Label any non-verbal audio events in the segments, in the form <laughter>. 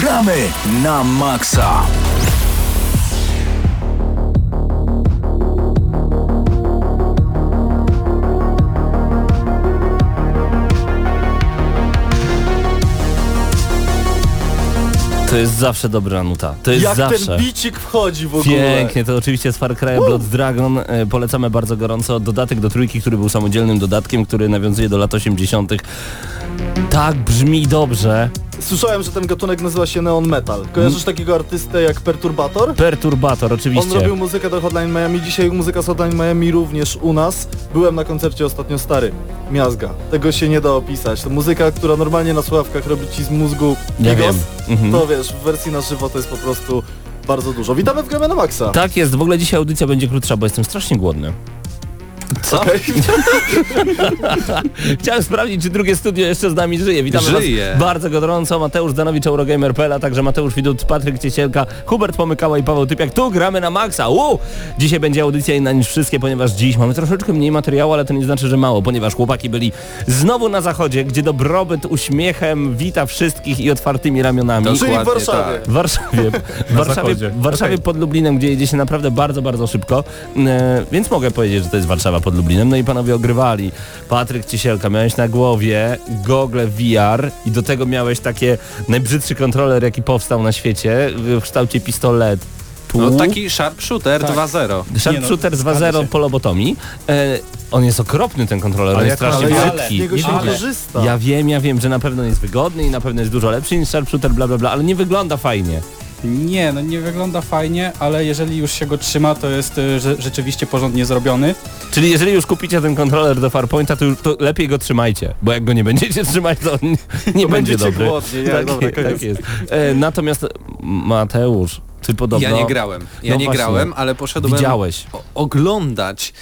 gramy na maksa. To jest zawsze dobra nuta. To jest Jak zawsze. ten bicik wchodzi w ogóle. Pięknie, to oczywiście z Far Cry Blood Dragon e, polecamy bardzo gorąco. Dodatek do trójki, który był samodzielnym dodatkiem, który nawiązuje do lat 80. Tak brzmi dobrze. Słyszałem, że ten gatunek nazywa się neon metal. Kojarzysz takiego artystę jak Perturbator? Perturbator, On oczywiście. robił muzykę do Hotline Miami, dzisiaj muzyka z Hotline Miami również u nas. Byłem na koncercie ostatnio stary. Miazga. Tego się nie da opisać. To muzyka, która normalnie na słuchawkach robi ci z mózgu Ja bigos, wiem. Mhm. to wiesz, w wersji na żywo to jest po prostu bardzo dużo. Witamy w Gramy na Maxa. Tak jest, w ogóle dzisiaj audycja będzie krótsza, bo jestem strasznie głodny. Co? <laughs> Chciałem sprawdzić, czy drugie studio jeszcze z nami żyje. Witamy Żyje. was bardzo gorąco. Mateusz Danowicz, Eurogamer.pl, a także Mateusz Widut, Patryk Ciesielka, Hubert Pomykała i Paweł Typiak. Tu gramy na maksa. Uu! Dzisiaj będzie audycja inna niż wszystkie, ponieważ dziś mamy troszeczkę mniej materiału, ale to nie znaczy, że mało, ponieważ chłopaki byli znowu na zachodzie, gdzie dobrobyt uśmiechem wita wszystkich i otwartymi ramionami. To- Czyli w Warszawie. tak. W Warszawie, w Warszawie, Warszawie Okej. pod Lublinem, gdzie jedzie się naprawdę bardzo, bardzo szybko. E, więc mogę powiedzieć, że to jest Warszawa pod Lublinem. No i panowie ogrywali. Patryk Ciesielka, miałeś na głowie gogle VR i do tego miałeś takie najbrzydszy kontroler, jaki powstał na świecie w kształcie pistolet. No taki Sharpshooter Tak. 2.0. Sharpshooter zgadza 2.0 się. polobotomii. E, on jest okropny ten kontroler, on jest strasznie brzydki. Ale- korzysta. Ja wiem, ja wiem, że na pewno jest wygodny i na pewno jest dużo lepszy niż Sharpshooter, bla bla bla, ale nie wygląda fajnie. Nie, no nie wygląda fajnie, ale jeżeli już się go trzyma, to jest y, że, rzeczywiście porządnie zrobiony. Czyli jeżeli już kupicie ten kontroler do Farpointa, to, już, to lepiej go trzymajcie, bo jak go nie będziecie <laughs> trzymać, to on nie, nie To będzie będziecie dobry. głodni. Nie, tak, dobra, tak koniec. jest. E, natomiast Mateusz, ty podobno Ja nie grałem. Ja No nie właśnie. grałem, ale poszedłem widziałeś. oglądać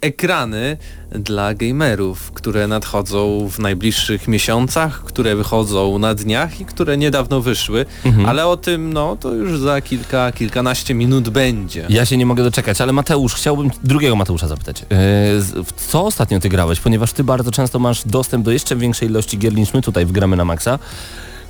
ekrany dla gamerów, które nadchodzą w najbliższych miesiącach, które wychodzą na dniach i które niedawno wyszły, Mhm. ale o tym no to już za kilka, kilkanaście minut będzie. Ja się nie mogę doczekać, ale Mateusz, chciałbym drugiego Mateusza zapytać. E, w co ostatnio ty grałeś? Ponieważ ty bardzo często masz dostęp do jeszcze większej ilości gier niż my tutaj w Gramy na Maxa.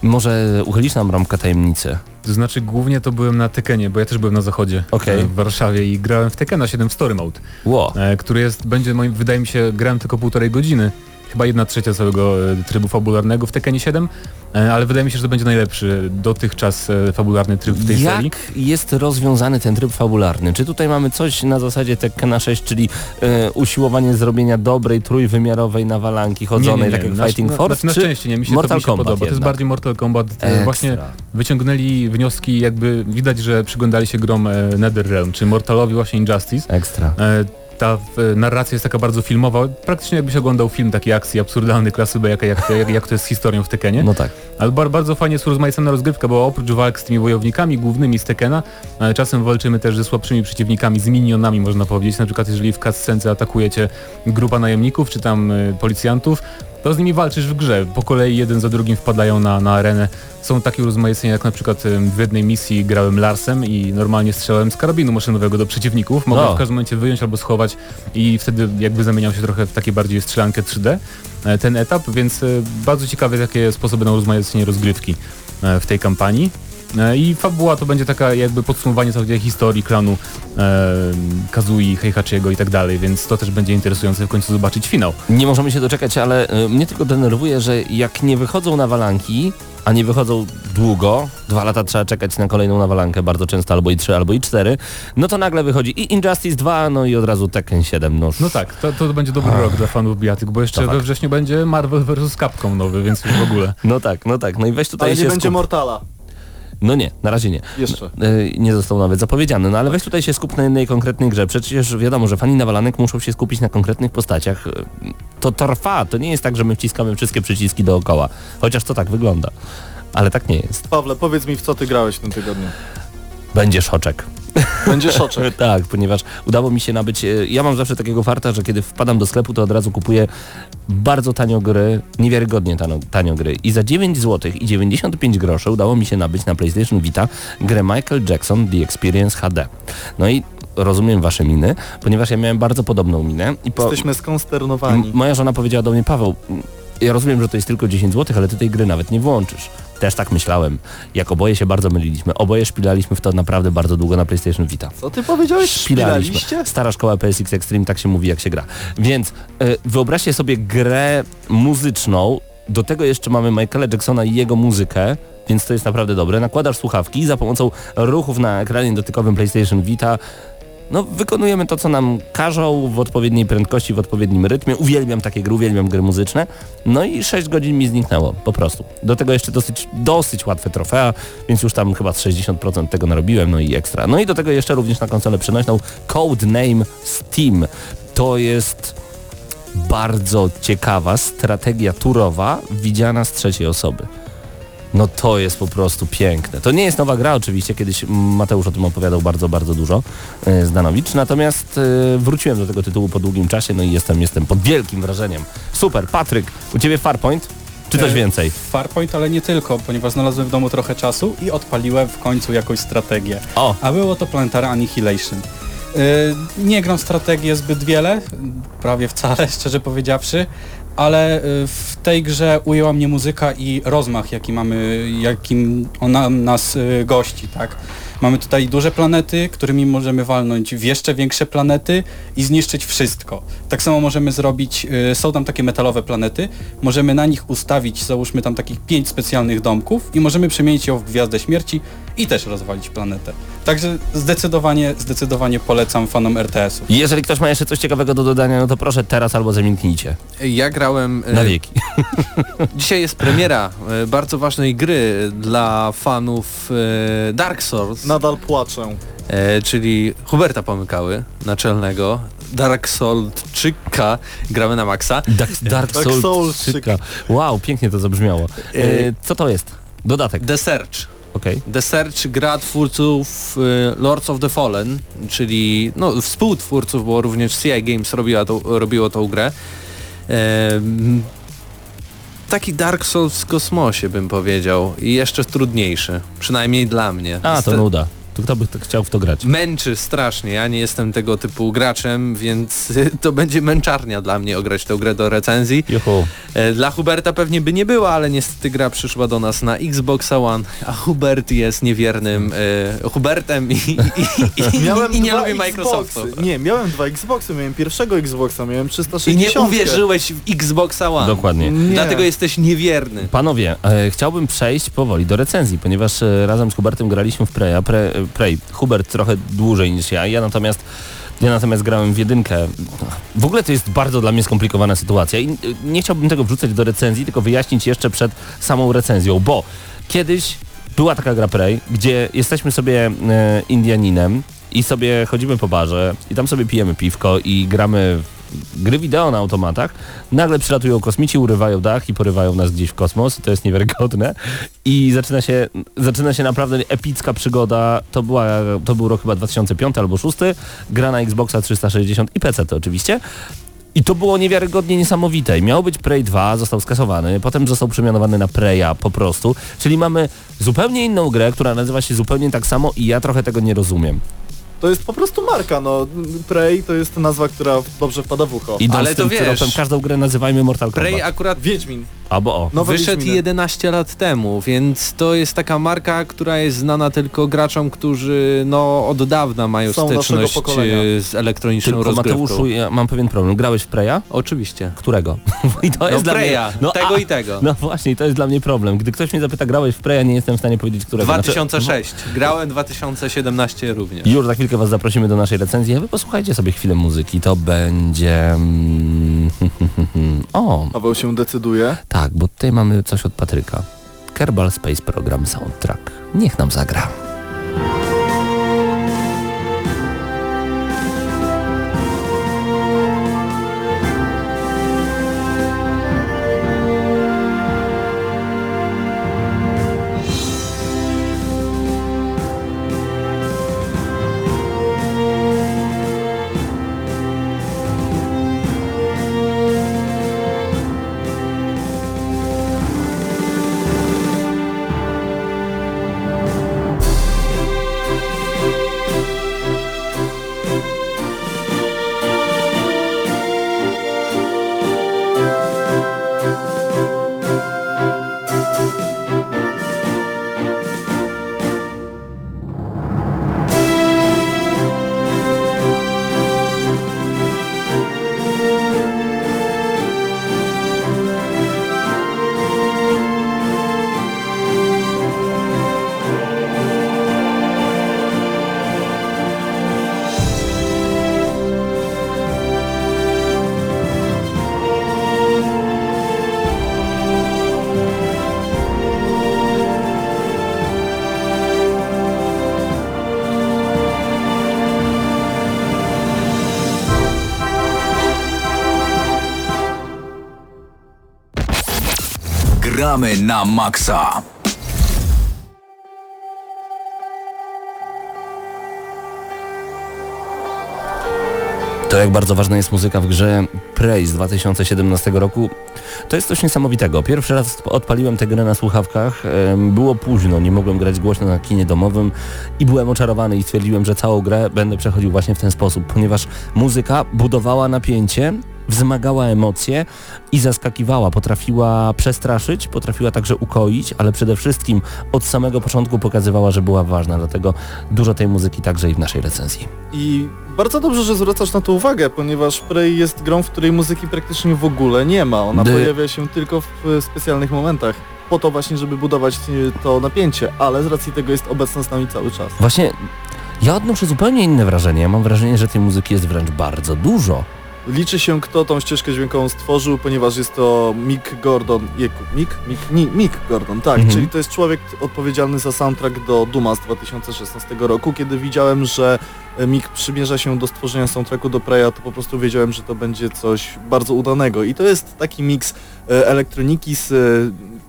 Może uchylisz nam rąbkę tajemnicy? To znaczy głównie to byłem na Tekenie, bo ja też byłem na zachodzie e, w Warszawie i grałem w Tekena 7 w Story Mode, Ło. e, który jest, będzie moim, wydaje mi się, grałem tylko półtorej godziny. Chyba jedna trzecia całego e, trybu fabularnego w Tekenie 7, e, ale wydaje mi się, że to będzie najlepszy dotychczas e, fabularny tryb w tej Jak serii. jest rozwiązany ten tryb fabularny? Czy tutaj mamy coś na zasadzie Tekkena 6, czyli e, usiłowanie zrobienia dobrej, trójwymiarowej nawalanki chodzonej, tak jak na, Fighting na, Force? Na, na czy szczęście nie, mi się Mortal to mi się Kombat podoba. To jest bardziej Mortal Kombat. Ekstra. Właśnie wyciągnęli wnioski, jakby widać, że przyglądali się grom e, NetherRealm, czy Mortalowi właśnie Injustice. Ekstra. E, ta e, narracja jest taka bardzo filmowa, praktycznie jakbyś oglądał film takiej akcji absurdalnej klasy B, jak, jak, jak, jak to jest z historią w Tekenie. No tak. Ale bar, bardzo fajnie jest urozmaicona rozgrywka, bo oprócz walk z tymi wojownikami głównymi z Tekena, e, czasem walczymy też ze słabszymi przeciwnikami, z minionami można powiedzieć. Na przykład jeżeli w cutscence atakujecie grupa najemników czy tam e, policjantów, to z nimi walczysz w grze. Po kolei jeden za drugim wpadają na, na arenę. Są takie urozmaicenia jak na przykład w jednej misji grałem Larsem i normalnie strzelałem z karabinu maszynowego do przeciwników. Mogłem No. w każdym momencie wyjąć albo schować i wtedy jakby zamieniał się trochę w takie bardziej strzelankę 3D e, ten etap, więc e, bardzo ciekawe jakie sposoby na urozmaicenie rozgrywki e, w tej kampanii. E, I fabuła to będzie taka jakby podsumowanie całej historii klanu e, Kazui, Heihachiego i tak dalej, więc to też będzie interesujące w końcu zobaczyć finał. Nie możemy się doczekać, ale y, mnie tylko denerwuje, że jak nie wychodzą nawalanki, a nie wychodzą długo, dwa lata trzeba czekać na kolejną nawalankę, bardzo często albo i trzy, albo i cztery, no to nagle wychodzi i Injustice 2, no i od razu Tekken 7. No, No tak, to, to będzie dobry rok dla fanów bijatyk, bo jeszcze To we fakt. wrześniu będzie Marvel vs. Capcom nowy, więc już w ogóle. no tak, no tak. No i weź tutaj Ale się nie będzie skup... Mortala. No nie, na razie nie. Jeszcze. Y, nie został nawet zapowiedziany, no ale weź tutaj się skup na jednej konkretnej grze. Przecież wiadomo, że fani nawalanek muszą się skupić na konkretnych postaciach. Y, To trwa, to nie jest tak, że my wciskamy wszystkie przyciski dookoła. Chociaż to tak wygląda. Ale tak nie jest. Pawle, powiedz mi w co ty grałeś w tym tygodniu. Będzie szoczek. Będzie szoczek. <laughs> tak, ponieważ udało mi się nabyć, e, ja mam zawsze takiego farta, że kiedy wpadam do sklepu, to od razu kupuję bardzo tanio gry, niewiarygodnie tanio, tanio gry. I za 9 zł i 95 groszy udało mi się nabyć na PlayStation Vita grę Michael Jackson The Experience HD. No i rozumiem wasze miny, ponieważ ja miałem bardzo podobną minę i po... Jesteśmy skonsternowani. moja żona powiedziała do mnie, Paweł, ja rozumiem, że to jest tylko 10 zł, ale ty tej gry nawet nie włączysz. Też tak myślałem. Jak oboje się bardzo myliliśmy. Oboje szpilaliśmy w to naprawdę bardzo długo na PlayStation Vita. Co ty powiedziałeś? Szpilaliśmy. Szpilaliście? Stara szkoła PSX Extreme, tak się mówi jak się gra. Więc y, wyobraźcie sobie grę muzyczną, do tego jeszcze mamy Michaela Jacksona i jego muzykę, więc to jest naprawdę dobre. Nakładasz słuchawki za pomocą ruchów na ekranie dotykowym PlayStation Vita no, wykonujemy to, co nam każą w odpowiedniej prędkości, w odpowiednim rytmie. Uwielbiam takie gry, uwielbiam gry muzyczne. No i 6 godzin mi zniknęło, po prostu. Do tego jeszcze dosyć, dosyć łatwe trofea, więc już tam chyba z 60% tego narobiłem, no i ekstra. No i do tego jeszcze również na konsolę przenośną Codename Steam. To jest bardzo ciekawa strategia turowa widziana z trzeciej osoby. No to jest po prostu piękne. To nie jest nowa gra oczywiście, kiedyś Mateusz o tym opowiadał bardzo, bardzo dużo, e, Zdanowicz, natomiast e, wróciłem do tego tytułu po długim czasie, no i jestem, jestem pod wielkim wrażeniem. Super, Patryk, u Ciebie Farpoint? Czy coś E, więcej? Farpoint, ale nie tylko, ponieważ znalazłem w domu trochę czasu i odpaliłem w końcu jakąś strategię. O, A było to Planetary Annihilation. Yy, nie gram strategię zbyt wiele, prawie wcale, <laughs> szczerze powiedziawszy, ale yy, w tej grze ujęła mnie muzyka i rozmach, jaki mamy, jakim ona nas yy, gości, tak? Mamy tutaj duże planety, którymi możemy walnąć w jeszcze większe planety i zniszczyć wszystko. Tak samo możemy zrobić, yy, są tam takie metalowe planety, możemy na nich ustawić, załóżmy tam takich pięć specjalnych domków i możemy przemienić ją w Gwiazdę Śmierci i też rozwalić planetę. Także zdecydowanie, zdecydowanie polecam fanom RTS-ów. jeżeli ktoś ma jeszcze coś ciekawego do dodania, no to proszę teraz albo zamilknijcie. Ja grałem... e, Na wieki. <laughs> Dzisiaj jest premiera e, bardzo ważnej gry dla fanów Dark Souls, Nadal płaczę. e, czyli Huberta Pomykały, naczelnego. Dark Soulczyka gramy na maksa. Dark, Dark Dark Souls. Souls. Syka. Wow, pięknie to zabrzmiało. E, co to jest? Dodatek, The Search. okej. The Search gra twórców e, Lords of the Fallen, czyli no, współtwórców, bo również CI Games robiła to, robiło tą grę. Em, taki Dark Souls w kosmosie bym powiedział i jeszcze trudniejszy, przynajmniej dla mnie. A, to nuda. To kto by to chciał w to grać? Męczy strasznie, ja nie jestem tego typu graczem, więc <laughs> to będzie męczarnia dla mnie ograć tę grę do recenzji. Juhu. E, Dla Huberta pewnie by nie była, ale niestety gra przyszła do nas na Xboxa One, a Hubert jest niewiernym e, Hubertem i, i, i, <laughs> Miałem i nie lubi. Microsoftu. Nie, miałem dwa Xboxy, miałem pierwszego Xboxa, miałem I 360. nie uwierzyłeś w Xboxa One. Dokładnie. Nie. Dlatego jesteś niewierny. Panowie, e, chciałbym przejść powoli do recenzji, ponieważ e, razem z Hubertem graliśmy w Preya. Pre, e, Prey. Hubert trochę dłużej niż ja. Ja natomiast ja natomiast grałem w jedynkę. W ogóle to jest bardzo dla mnie skomplikowana sytuacja i nie chciałbym tego wrzucać do recenzji, tylko wyjaśnić jeszcze przed samą recenzją, bo kiedyś była taka gra Prey, gdzie jesteśmy sobie e, Indianinem i sobie chodzimy po barze i tam sobie pijemy piwko i gramy gry wideo na automatach. Nagle przylatują kosmici, urywają dach i porywają nas gdzieś w kosmos to jest niewiarygodne. I zaczyna się, zaczyna się naprawdę epicka przygoda. To, była, to był rok chyba 2005 albo 2006. Gra na Xboxa 360 i PC to oczywiście. I to było niewiarygodnie niesamowite. Miał być Prey 2, został skasowany, potem został przemianowany na Preya po prostu. Czyli mamy zupełnie inną grę, która nazywa się zupełnie tak samo i ja trochę tego nie rozumiem. To jest po prostu marka, no. Prey to jest nazwa, która dobrze wpada w ucho. Idąc Ale to wiesz- tropem, każdą grę nazywajmy Mortal Kombat. Prey akurat Wiedźmin. Albo o. Nowe wyszedł Wiedźminy. 11 lat temu, więc to jest taka marka, która jest znana tylko graczom, którzy no od dawna mają Są styczność e, z elektroniczną Tylko rozgrywką. Mateuszu, ja mam pewien problem. Grałeś w Preya? Oczywiście. Którego? <laughs> I to No jest dla Preya, mnie... tego a- i tego. No właśnie, i to jest dla mnie problem. Gdy ktoś mnie zapyta, grałeś w Preya, nie jestem w stanie powiedzieć, którego. Znaczy, 2006. Grałem 2017 również. Już za chwilkę Was zaprosimy do naszej recenzji, a Wy posłuchajcie sobie chwilę muzyki. To będzie... mm, <laughs> O, Paweł się decyduje. tak, bo tutaj mamy coś od Patryka. Kerbal Space Program Soundtrack. Niech nam zagra. Gramy na maksa. To jak bardzo ważna jest muzyka w grze Prey z 2017 roku, to jest coś niesamowitego. Pierwszy raz odpaliłem tę grę na słuchawkach, było późno, nie mogłem grać głośno na kinie domowym i byłem oczarowany i stwierdziłem, że całą grę będę przechodził właśnie w ten sposób, ponieważ muzyka budowała napięcie, wzmagała emocje i zaskakiwała, potrafiła przestraszyć, potrafiła także ukoić, ale przede wszystkim od samego początku pokazywała, że była ważna, dlatego dużo tej muzyki także i w naszej recenzji. I bardzo dobrze, że zwracasz na to uwagę, ponieważ Prey jest grą, w której muzyki praktycznie w ogóle nie ma. Ona Dy- pojawia się tylko w e, specjalnych momentach. Po to właśnie, żeby budować e, to napięcie, ale z racji tego jest obecna z nami cały czas. Właśnie ja odnoszę zupełnie inne wrażenie. Ja mam wrażenie, że tej muzyki jest wręcz bardzo dużo. Liczy się, kto tą ścieżkę dźwiękową stworzył, ponieważ jest to Mick Gordon. Jeku, Mick? Mick, nie, Mick Gordon, tak. Mhm. Czyli to jest człowiek odpowiedzialny za soundtrack do Duma z 2016 roku. Kiedy widziałem, że e, Mick przymierza się do stworzenia soundtracku do Preya, to po prostu wiedziałem, że to będzie coś bardzo udanego. I to jest taki miks e, elektroniki z e,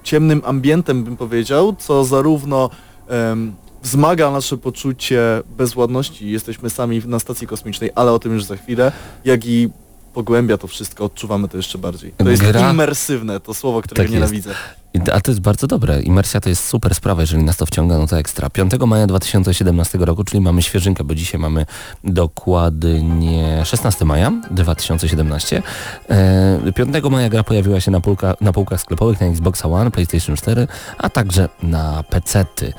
ciemnym ambientem, bym powiedział, co zarówno em, wzmaga nasze poczucie bezładności, jesteśmy sami na stacji kosmicznej, ale o tym już za chwilę, jak i pogłębia to wszystko, odczuwamy to jeszcze bardziej. To jest Gra- immersywne, to słowo, którego Tak nienawidzę. A to jest bardzo dobre. Imersja to jest super sprawa, jeżeli nas to wciąga, no to ekstra. 5 maja 2017 roku, czyli mamy świeżynkę, bo dzisiaj mamy dokładnie 16 maja 2017. E, 5 maja gra pojawiła się na, półka, na półkach sklepowych na Xbox One, PlayStation 4, a także na PC-ty.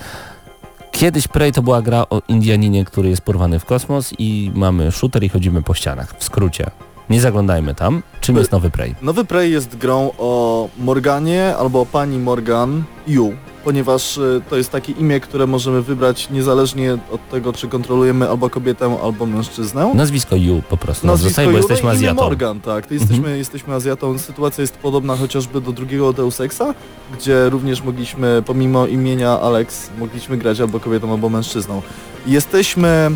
Kiedyś Prey to była gra o Indianinie, który jest porwany w kosmos i mamy shooter i chodzimy po ścianach. W skrócie. Nie zaglądajmy tam. Czym jest nowy Prey? Nowy Prey jest grą o Morganie albo o pani Morgan Yu, ponieważ y, to jest takie imię, które możemy wybrać niezależnie od tego, czy kontrolujemy albo kobietę, albo mężczyznę. Nazwisko Yu po prostu. Nazwisko Zostaje, bo jesteśmy no imię Azjatą. Morgan, tak. Jesteśmy, jesteśmy Azjatą. Sytuacja jest podobna chociażby do drugiego Deus Exa, gdzie również mogliśmy, pomimo imienia Alex, mogliśmy grać albo kobietą, albo mężczyzną. Jesteśmy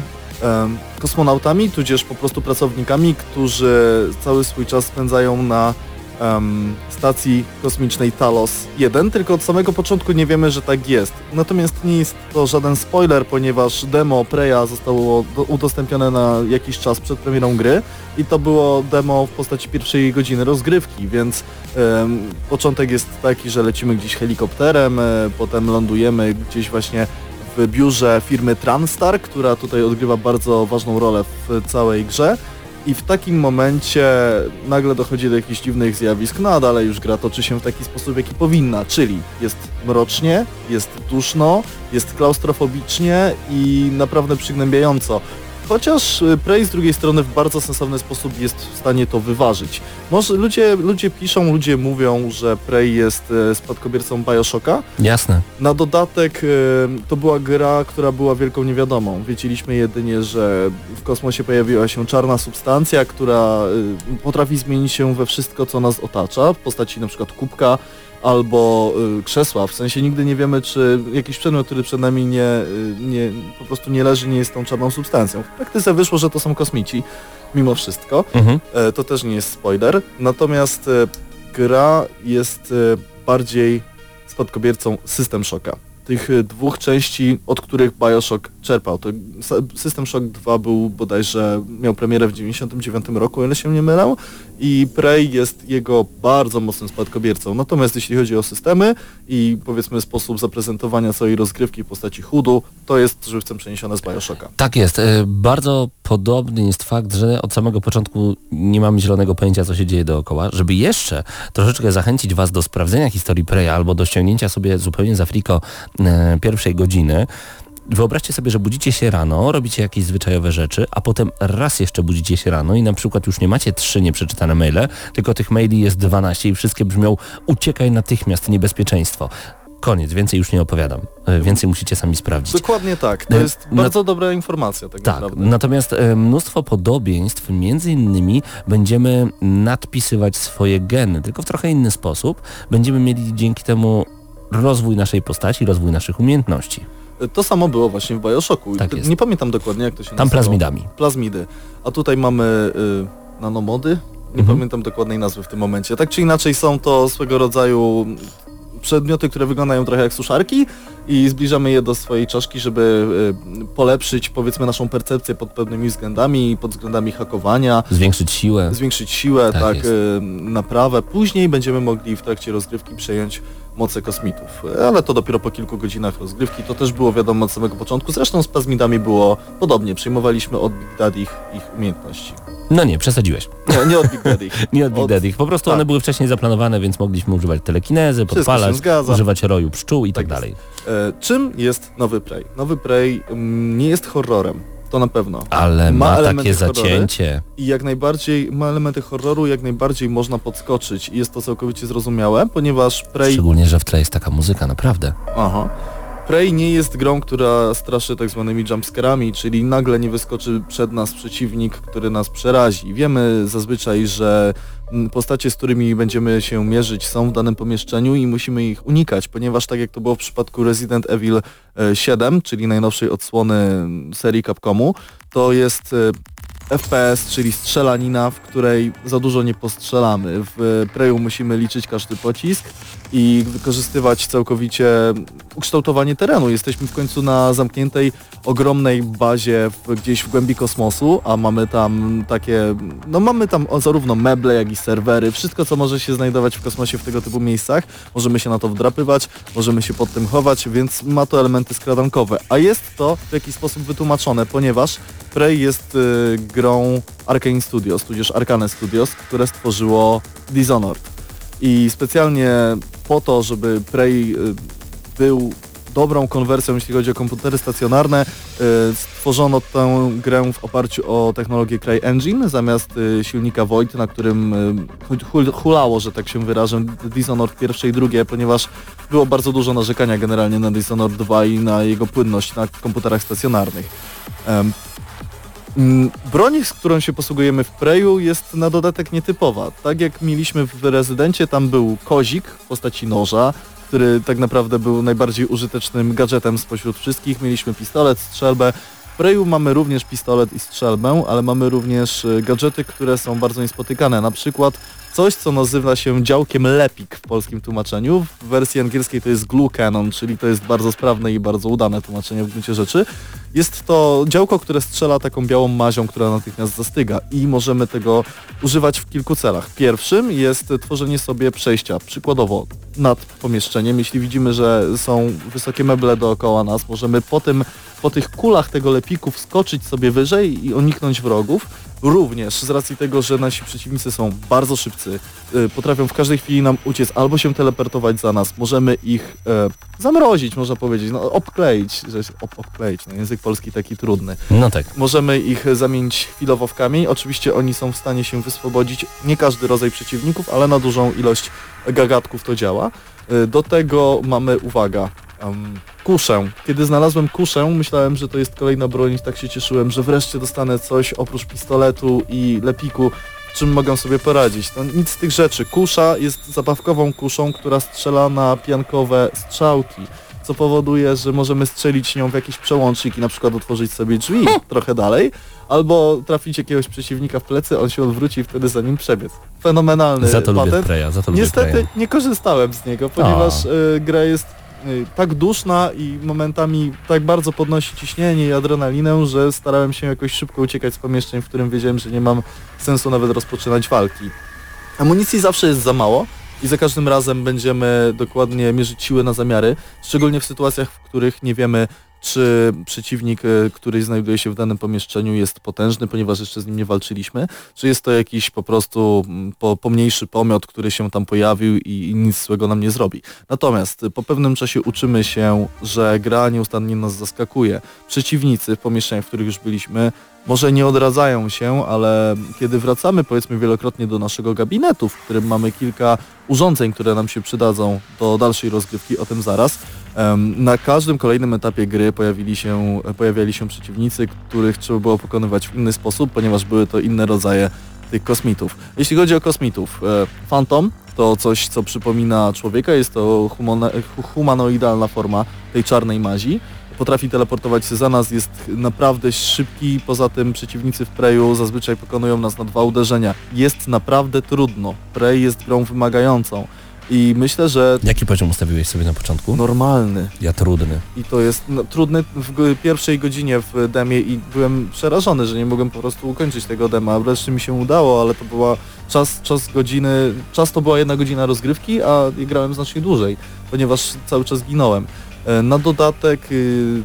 kosmonautami, tudzież po prostu pracownikami, którzy cały swój czas spędzają na stacji kosmicznej Talos 1, tylko od samego początku nie wiemy, że tak jest. Natomiast nie jest to żaden spoiler, ponieważ demo Preya zostało do, udostępnione na jakiś czas przed premierą gry i to było demo w postaci pierwszej godziny rozgrywki, więc em, początek jest taki, że lecimy gdzieś helikopterem, e, potem lądujemy gdzieś właśnie biurze firmy Transtar, która tutaj odgrywa bardzo ważną rolę w całej grze. I w takim momencie nagle dochodzi do jakichś dziwnych zjawisk, no a dalej już gra toczy się w taki sposób, jaki powinna, czyli jest mrocznie, jest duszno, jest klaustrofobicznie i naprawdę przygnębiająco. Chociaż y, Prey z drugiej strony w bardzo sensowny sposób jest w stanie to wyważyć. Może ludzie, ludzie piszą, ludzie mówią, że Prey jest e, spadkobiercą Bioshocka, Jasne. na dodatek y, to była gra, która była wielką niewiadomą. Wiedzieliśmy jedynie, że w kosmosie pojawiła się czarna substancja, która y, potrafi zmienić się we wszystko, co nas otacza, w postaci na przykład kubka albo y, krzesła. W sensie nigdy nie wiemy, czy jakiś przedmiot, który przed nami nie, y, nie, po prostu nie leży, nie jest tą czarną substancją. W praktyce wyszło, że to są kosmici, mimo wszystko. Mhm. E, to też nie jest spoiler. Natomiast e, gra jest bardziej spadkobiercą System Shocka. Tych e, dwóch części, od których Bioshock czerpał. To System Shock 2 był bodajże, miał premierę w 99 roku, o ile się nie mylę, i Prey jest jego bardzo mocnym spadkobiercą. Natomiast jeśli chodzi o systemy i powiedzmy sposób zaprezentowania całej rozgrywki w postaci chudu, to jest żywcem przeniesione z Bioshocka. Tak jest. E, Bardzo podobny jest fakt, że od samego początku nie mamy zielonego pojęcia, co się dzieje dookoła. Żeby jeszcze troszeczkę zachęcić Was do sprawdzenia historii Preya albo do ściągnięcia sobie zupełnie z Afriko e, pierwszej godziny, Wyobraźcie sobie, że budzicie się rano, robicie jakieś zwyczajowe rzeczy, a potem raz jeszcze budzicie się rano i na przykład już nie macie trzy nieprzeczytane maile, tylko tych maili jest 12 i wszystkie brzmią uciekaj natychmiast, niebezpieczeństwo. Koniec, więcej już nie opowiadam. E, Więcej musicie sami sprawdzić. Dokładnie tak. To E, jest na- bardzo dobra informacja tak, Tak, naprawdę. natomiast e, mnóstwo podobieństw, między innymi będziemy nadpisywać swoje geny, tylko w trochę inny sposób. Będziemy mieli dzięki temu rozwój naszej postaci, rozwój naszych umiejętności. To samo było właśnie w Bioshocku. Tak jest. Nie pamiętam dokładnie jak to się Tam plazmidami. Plazmidy. A tutaj mamy y, nanomody. Nie Mhm. pamiętam dokładnej nazwy w tym momencie. Tak czy inaczej są to swego rodzaju przedmioty, które wyglądają trochę jak suszarki i zbliżamy je do swojej czaszki, żeby y, polepszyć powiedzmy naszą percepcję pod pewnymi względami, pod względami hakowania, Zwiększyć siłę. zwiększyć siłę, Tak tak, y, naprawę. Później będziemy mogli w trakcie rozgrywki przejąć moce kosmitów. Ale to dopiero po kilku godzinach rozgrywki. To też było wiadomo od samego początku. Zresztą z Pazmidami było podobnie. Przyjmowaliśmy od Big Daddy ich, ich umiejętności. No nie, przesadziłeś. Nie, nie od Big Daddy. <laughs> Nie od Big Od- Daddy. Po prostu tak. one były wcześniej zaplanowane, więc mogliśmy używać telekinezy, podpalać, używać roju pszczół i tak, Tak jest. dalej. E, czym jest nowy Prey? Nowy Prey mm, nie jest horrorem. To na pewno. Ale ma, Ma takie horrory. zacięcie. I jak najbardziej ma elementy horroru, jak najbardziej można podskoczyć. I jest to całkowicie zrozumiałe, ponieważ Prey Szczególnie, że w tle jest taka muzyka, naprawdę. Aha. Prey nie jest grą, która straszy tak zwanymi jumpscarami, czyli nagle nie wyskoczy przed nas przeciwnik, który nas przerazi. Wiemy zazwyczaj, że postacie, z którymi będziemy się mierzyć są w danym pomieszczeniu i musimy ich unikać, ponieważ tak jak to było w przypadku Resident Evil e, 7, czyli najnowszej odsłony serii Capcomu, to jest e, FPS, czyli strzelanina, w której za dużo nie postrzelamy. W Preju musimy liczyć każdy pocisk i wykorzystywać całkowicie ukształtowanie terenu. Jesteśmy w końcu na zamkniętej, ogromnej bazie w, gdzieś w głębi kosmosu, a mamy tam takie, no mamy tam zarówno meble, jak i serwery, wszystko co może się znajdować w kosmosie w tego typu miejscach. Możemy się na to wdrapywać, możemy się pod tym chować, więc ma to elementy skradankowe. A jest to w jakiś sposób wytłumaczone, ponieważ Prey jest y, grą Arkane Studios, tudzież Arkane Studios, które stworzyło Dishonored. I specjalnie po to, żeby Prey y, był dobrą konwersją, jeśli chodzi o komputery stacjonarne, y, stworzono tę grę w oparciu o technologię CryEngine zamiast y, silnika Void, na którym hul- hulało, że tak się wyrażę, Dishonored pierwsze i drugie, ponieważ było bardzo dużo narzekania generalnie na Dishonored 2 i na jego płynność na komputerach stacjonarnych. Mm, Broń, z którą się posługujemy w Preju jest na dodatek nietypowa. Tak jak mieliśmy w Rezydencie, tam był kozik w postaci noża, który tak naprawdę był najbardziej użytecznym gadżetem spośród wszystkich. Mieliśmy pistolet, strzelbę. W Preju mamy również pistolet i strzelbę, ale mamy również e, gadżety, które są bardzo niespotykane. Na przykład coś, co nazywa się działkiem Lepik w polskim tłumaczeniu. W wersji angielskiej to jest Glue Cannon, czyli to jest bardzo sprawne i bardzo udane tłumaczenie w gruncie rzeczy. Jest to działko, które strzela taką białą mazią, która natychmiast zastyga i możemy tego używać w kilku celach. Pierwszym jest tworzenie sobie przejścia, przykładowo nad pomieszczeniem. Jeśli widzimy, że są wysokie meble dookoła nas, możemy po, tym, po tych kulach tego lepiku wskoczyć sobie wyżej i uniknąć wrogów. Również z racji tego, że nasi przeciwnicy są bardzo szybcy, y, potrafią w każdej chwili nam uciec albo się teleportować za nas, możemy ich e, zamrozić, można powiedzieć, no obkleić, że ob, obkleić, no język polski taki trudny. No tak. Możemy ich zamienić chwilowo w kamień. Oczywiście oni są w stanie się wyswobodzić. Nie każdy rodzaj przeciwników, ale na dużą ilość gagatków to działa. Y, Do tego mamy, uwaga, em, kuszę. Kiedy znalazłem kuszę, myślałem, że to jest kolejna broń i tak się cieszyłem, że wreszcie dostanę coś oprócz pistoletu i lepiku, czym mogę sobie poradzić. No nic z tych rzeczy. Kusza jest zabawkową kuszą, która strzela na piankowe strzałki co powoduje, że możemy strzelić nią w jakiś przełącznik i na przykład otworzyć sobie drzwi trochę dalej, albo trafić jakiegoś przeciwnika w plecy, on się odwróci i wtedy za nim przebiec. Fenomenalny Za to lubię patent. Preya, za to lubię Niestety Preya. nie korzystałem z niego, ponieważ y, gra jest tak duszna i momentami tak bardzo podnosi ciśnienie i adrenalinę, że starałem się jakoś szybko uciekać z pomieszczeń, w którym wiedziałem, że nie mam sensu nawet rozpoczynać walki. Amunicji zawsze jest za mało i za każdym razem będziemy dokładnie mierzyć siły na zamiary, szczególnie w sytuacjach, w których nie wiemy, czy przeciwnik, e, który znajduje się w danym pomieszczeniu jest potężny, ponieważ jeszcze z nim nie walczyliśmy, czy jest to jakiś po prostu mm, po, pomniejszy pomiot, który się tam pojawił i, i nic złego nam nie zrobi. Natomiast po pewnym czasie uczymy się, że gra nieustannie nas zaskakuje. Przeciwnicy w pomieszczeniach, w których już byliśmy, może nie odradzają się, ale kiedy wracamy powiedzmy wielokrotnie do naszego gabinetu, w którym mamy kilka urządzeń, które nam się przydadzą do dalszej rozgrywki, o tym zaraz, na każdym kolejnym etapie gry pojawili się, pojawiali się przeciwnicy, których trzeba było pokonywać w inny sposób, ponieważ były to inne rodzaje tych kosmitów. Jeśli chodzi o kosmitów, e, Phantom to coś, co przypomina człowieka, jest to humanoidalna forma tej czarnej mazi. Potrafi teleportować się za nas, jest naprawdę szybki, poza tym przeciwnicy w Preju zazwyczaj pokonują nas na dwa uderzenia. Jest naprawdę trudno. Prey jest grą wymagającą. I myślę, że Jaki poziom ustawiłeś sobie na początku? normalny. Ja trudny. I to jest no, trudny w pierwszej godzinie w demie i byłem przerażony, że nie mogłem po prostu ukończyć tego dema. Wreszcie mi się udało, ale to była czas, czas godziny, czas to była jedna godzina rozgrywki, a grałem znacznie dłużej, ponieważ cały czas ginąłem. E, Na dodatek y,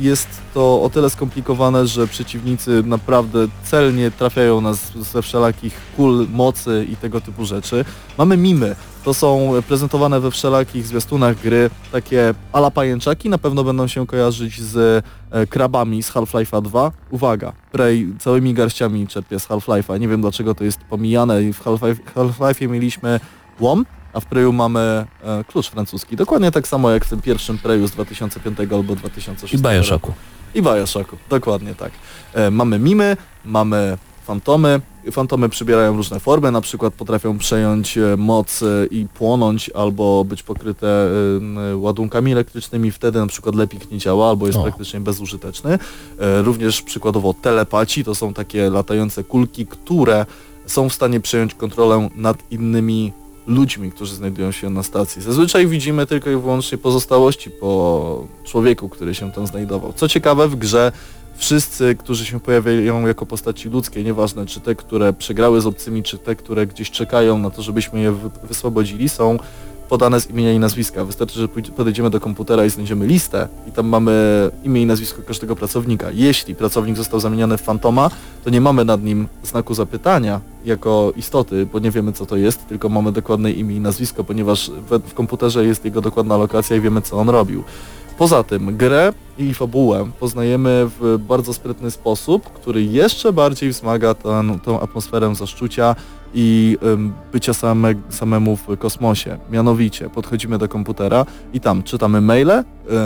jest to o tyle skomplikowane, że przeciwnicy naprawdę celnie trafiają nas ze wszelakich kul, mocy i tego typu rzeczy. Mamy mimy. To są prezentowane we wszelakich zwiastunach gry takie ala pajęczaki, na pewno będą się kojarzyć z e, krabami z Half-Life'a 2. Uwaga, Prey całymi garściami czerpie z Half-Life'a. Nie wiem dlaczego to jest pomijane. W Half-Life- Half-Life'ie mieliśmy łom, a w Preju mamy e, klucz francuski. Dokładnie tak samo jak w tym pierwszym Preju z 2005 albo 2006 I Bioshocku. I Bioshocku, dokładnie tak. E, mamy mimy, mamy fantomy. Fantomy przybierają różne formy, na przykład potrafią przejąć e, moc e, i płonąć, albo być pokryte e, ładunkami elektrycznymi, wtedy na przykład lepik nie działa, albo jest O. praktycznie bezużyteczny. Również przykładowo telepaci, to są takie latające kulki, które są w stanie przejąć kontrolę nad innymi ludźmi, którzy znajdują się na stacji. Zazwyczaj widzimy tylko i wyłącznie pozostałości po człowieku, który się tam znajdował. Co ciekawe, w grze wszyscy, którzy się pojawiają jako postaci ludzkie, nieważne czy te, które przegrały z obcymi, czy te, które gdzieś czekają na to, żebyśmy je wy- wyswobodzili, są podane z imienia i nazwiska. Wystarczy, że podejdziemy do komputera i znajdziemy listę i tam mamy imię i nazwisko każdego pracownika. Jeśli pracownik został zamieniony w fantoma, to nie mamy nad nim znaku zapytania jako istoty, bo nie wiemy co to jest, tylko mamy dokładne imię i nazwisko, ponieważ w, komputerze jest jego dokładna lokacja i wiemy co on robił. Poza tym grę i fabułę poznajemy w bardzo sprytny sposób, który jeszcze bardziej wzmaga tą atmosferę zaszczucia i bycia same, samemu w kosmosie. Mianowicie podchodzimy do komputera i tam czytamy maile,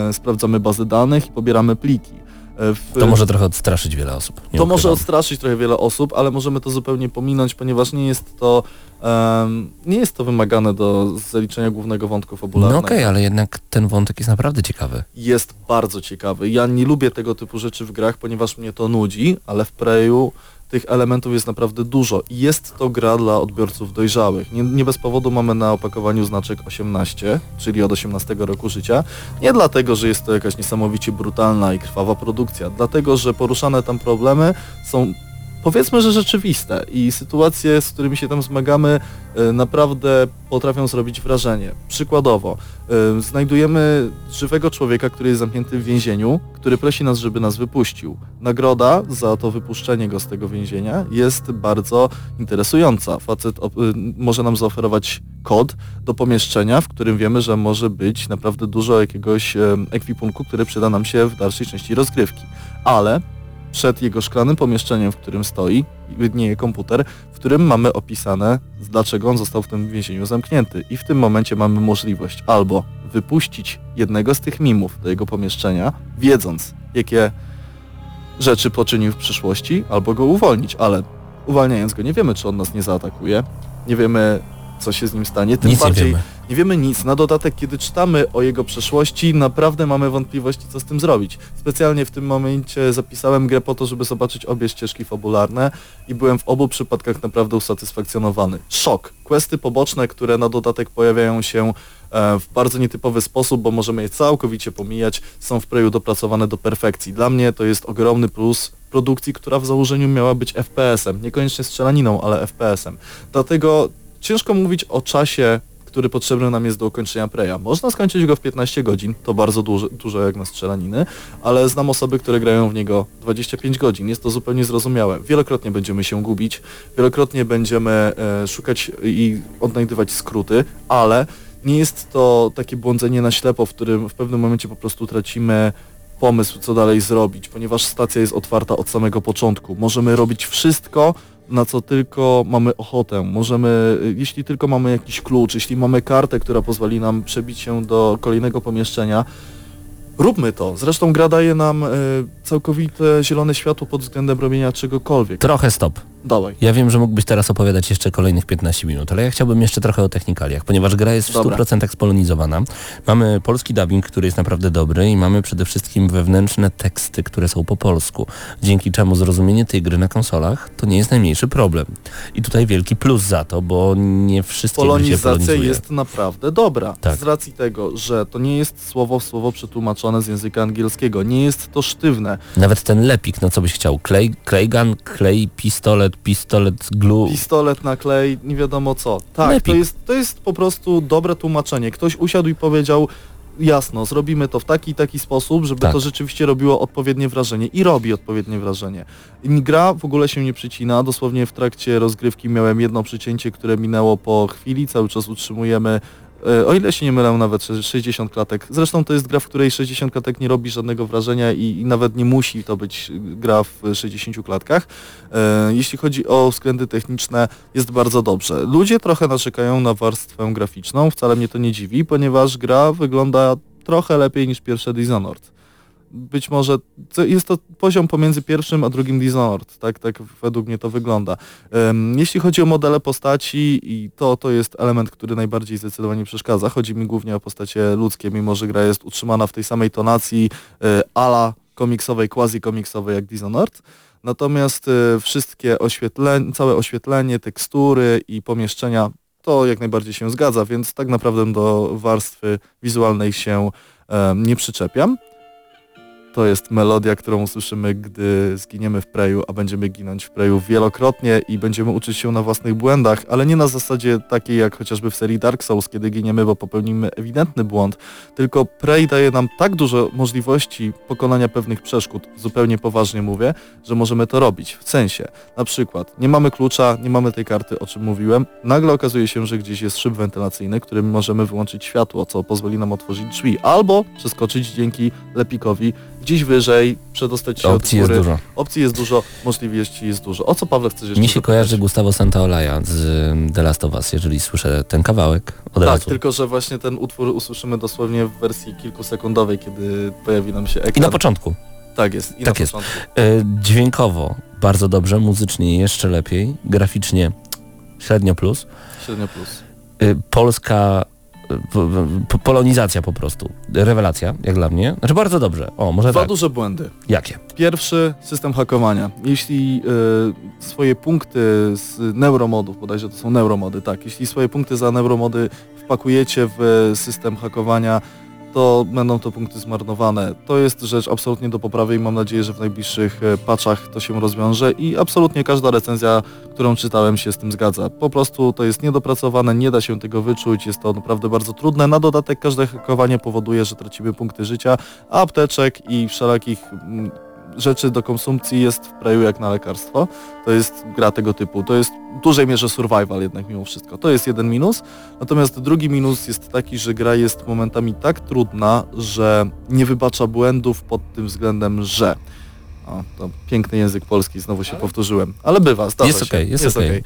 y, sprawdzamy bazy danych i pobieramy pliki. Y, W, To może trochę odstraszyć wiele osób. to może ukrywam. odstraszyć trochę wiele osób, ale możemy to zupełnie pominąć, ponieważ nie jest to em, nie jest to wymagane do zaliczenia głównego wątku No fabularnego. okej, ale jednak ten wątek jest naprawdę ciekawy. Jest bardzo ciekawy. Ja nie lubię tego typu rzeczy w grach, ponieważ mnie to nudzi, ale w Preju tych elementów jest naprawdę dużo. I Jest to gra dla odbiorców dojrzałych. Nie, nie bez powodu mamy na opakowaniu znaczek 18, czyli od 18 roku życia. Nie dlatego, że jest to jakaś niesamowicie brutalna i krwawa produkcja, dlatego, że poruszane tam problemy są powiedzmy, że rzeczywiste i sytuacje, z którymi się tam zmagamy, e, naprawdę potrafią zrobić wrażenie. Przykładowo, e, znajdujemy żywego człowieka, który jest zamknięty w więzieniu, który prosi nas, żeby nas wypuścił. Nagroda za to wypuszczenie go z tego więzienia jest bardzo interesująca. Facet y, może nam zaoferować kod do pomieszczenia, w którym wiemy, że może być naprawdę dużo jakiegoś ekwipunku, który przyda nam się w dalszej części rozgrywki. Ale przed jego szklanym pomieszczeniem, w którym stoi, widnieje komputer, w którym mamy opisane, dlaczego on został w tym więzieniu zamknięty. I w tym momencie mamy możliwość albo wypuścić jednego z tych mimów do jego pomieszczenia, wiedząc, jakie rzeczy poczynił w przyszłości, albo go uwolnić, ale uwalniając go nie wiemy, czy on nas nie zaatakuje, nie wiemy, co się z nim stanie, tym Nic nie bardziej wiemy. Nie wiemy nic. Na dodatek, kiedy czytamy o jego przeszłości, naprawdę mamy wątpliwości, co z tym zrobić. Specjalnie w tym momencie zapisałem grę po to, żeby zobaczyć obie ścieżki fabularne i byłem w obu przypadkach naprawdę usatysfakcjonowany. Szok. Questy poboczne, które na dodatek pojawiają się e, w bardzo nietypowy sposób, bo możemy je całkowicie pomijać, są w Preju dopracowane do perfekcji. Dla mnie to jest ogromny plus produkcji, która w założeniu miała być FPS-em, niekoniecznie strzelaniną, ale FPS-em. Dlatego ciężko mówić o czasie, który potrzebny nam jest do ukończenia Preya. Można skończyć go w 15 godzin, to bardzo dużo, dużo jak na strzelaniny, ale znam osoby, które grają w niego 25 godzin. Jest to zupełnie zrozumiałe. Wielokrotnie będziemy się gubić, wielokrotnie będziemy e, szukać i odnajdywać skróty, ale nie jest to takie błądzenie na ślepo, w którym w pewnym momencie po prostu tracimy pomysł, co dalej zrobić, ponieważ stacja jest otwarta od samego początku. Możemy robić wszystko, na co tylko mamy ochotę. Możemy, jeśli tylko mamy jakiś klucz, jeśli mamy kartę, która pozwoli nam przebić się do kolejnego pomieszczenia, róbmy to. Zresztą gra daje nam y, całkowite zielone światło pod względem robienia czegokolwiek. Trochę stop. Dawaj. Ja wiem, że mógłbyś teraz opowiadać jeszcze kolejnych 15 minut, ale ja chciałbym jeszcze trochę o technikaliach, ponieważ gra jest w Dobra. 100% spolonizowana. Mamy polski dubbing, który jest naprawdę dobry i mamy przede wszystkim wewnętrzne teksty, które są po polsku, dzięki czemu zrozumienie tej gry na konsolach to nie jest najmniejszy problem. I tutaj wielki plus za to, bo nie wszystkie Polonizacja jest naprawdę dobra. Tak. Z racji tego, że to nie jest słowo w słowo przetłumaczone z języka angielskiego. Nie jest to sztywne. Nawet ten lepik, no co byś chciał, klej, klejgan, klej, pistolet, pistolet, glue. Pistolet na klej, nie wiadomo co. Tak, Lepik. to jest, to jest po prostu dobre tłumaczenie. Ktoś usiadł i powiedział jasno, zrobimy to w taki i taki sposób, żeby Tak. to rzeczywiście robiło odpowiednie wrażenie. I robi odpowiednie wrażenie. Gra w ogóle się nie przycina. Dosłownie w trakcie rozgrywki miałem jedno przycięcie, które minęło po chwili. Cały czas utrzymujemy o ile się nie mylę, nawet 60 klatek. Zresztą to jest gra, w której 60 klatek nie robi żadnego wrażenia i, i nawet nie musi to być gra w 60 klatkach. E, jeśli chodzi o względy techniczne, jest bardzo dobrze. Ludzie trochę narzekają na warstwę graficzną, wcale mnie to nie dziwi, ponieważ gra wygląda trochę lepiej niż pierwsze Dishonored. Być może jest to poziom pomiędzy pierwszym a drugim Dishonored, tak, tak według mnie to wygląda. Jeśli chodzi o modele postaci i to, to jest element, który najbardziej zdecydowanie przeszkadza. Chodzi mi głównie o postacie ludzkie, mimo że gra jest utrzymana w tej samej tonacji e, ala komiksowej, quasi-komiksowej jak Dishonored. Natomiast e, wszystkie oświetlenie, całe oświetlenie, tekstury i pomieszczenia to jak najbardziej się zgadza, więc tak naprawdę do warstwy wizualnej się nie przyczepiam. To jest melodia, którą usłyszymy, gdy zginiemy w preju, a będziemy ginąć w preju wielokrotnie i będziemy uczyć się na własnych błędach, ale nie na zasadzie takiej jak chociażby w serii Dark Souls, kiedy giniemy, bo popełnimy ewidentny błąd, tylko Prey daje nam tak dużo możliwości pokonania pewnych przeszkód, zupełnie poważnie mówię, że możemy to robić. W sensie, na przykład, nie mamy klucza, nie mamy tej karty, o czym mówiłem, nagle okazuje się, że gdzieś jest szyb wentylacyjny, którym możemy wyłączyć światło, co pozwoli nam otworzyć drzwi, albo przeskoczyć dzięki lepikowi gdzieś wyżej, przedostać się Opcji od jest góry. dużo. Opcji jest dużo, możliwości jest dużo. O co Paweł chcesz jeszcze Mi się zapytać? kojarzy Gustavo Santaolalla z The Last of Us, jeżeli słyszę ten kawałek od Tak, razu. tylko że właśnie ten utwór usłyszymy dosłownie w wersji kilkusekundowej, kiedy pojawi nam się ekran. I na początku. Tak jest, i tak na jest. początku. E, dźwiękowo bardzo dobrze, muzycznie jeszcze lepiej, graficznie średnio plus. Średnio plus. E, polska po- po- polonizacja po prostu. Rewelacja, jak dla mnie. Znaczy bardzo dobrze. O, może Dwa tak. duże błędy. Jakie? Pierwszy, system hakowania. Jeśli y, swoje punkty z neuromodów, bodajże to są neuromody, tak, jeśli swoje punkty za neuromody wpakujecie w system hakowania, to będą to punkty zmarnowane. To jest rzecz absolutnie do poprawy i mam nadzieję, że w najbliższych e, patchach to się rozwiąże i absolutnie każda recenzja, którą czytałem się z tym zgadza. Po prostu to jest niedopracowane, nie da się tego wyczuć, jest to naprawdę bardzo trudne. Na dodatek każde hakowanie powoduje, że tracimy punkty życia, apteczek i wszelakich mm, rzeczy do konsumpcji jest w Preju jak na lekarstwo. To jest gra tego typu. To jest w dużej mierze survival jednak mimo wszystko. To jest jeden minus. Natomiast drugi minus jest taki, że gra jest momentami tak trudna, że nie wybacza błędów pod tym względem, że... O, to piękny język polski, znowu się powtórzyłem. Ale bywa, zdarza Jest się. okej, jest okej. okej.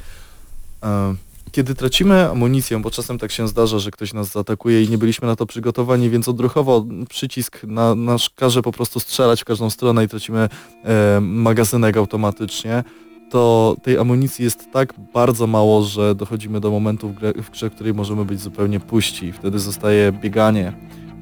E, Kiedy tracimy amunicję, bo czasem tak się zdarza, że ktoś nas zaatakuje i nie byliśmy na to przygotowani, więc odruchowo przycisk na, nasz każe po prostu strzelać w każdą stronę i tracimy e, magazynek automatycznie, to tej amunicji jest tak bardzo mało, że dochodzimy do momentu w grze, w grze, w której możemy być zupełnie puści. Wtedy zostaje bieganie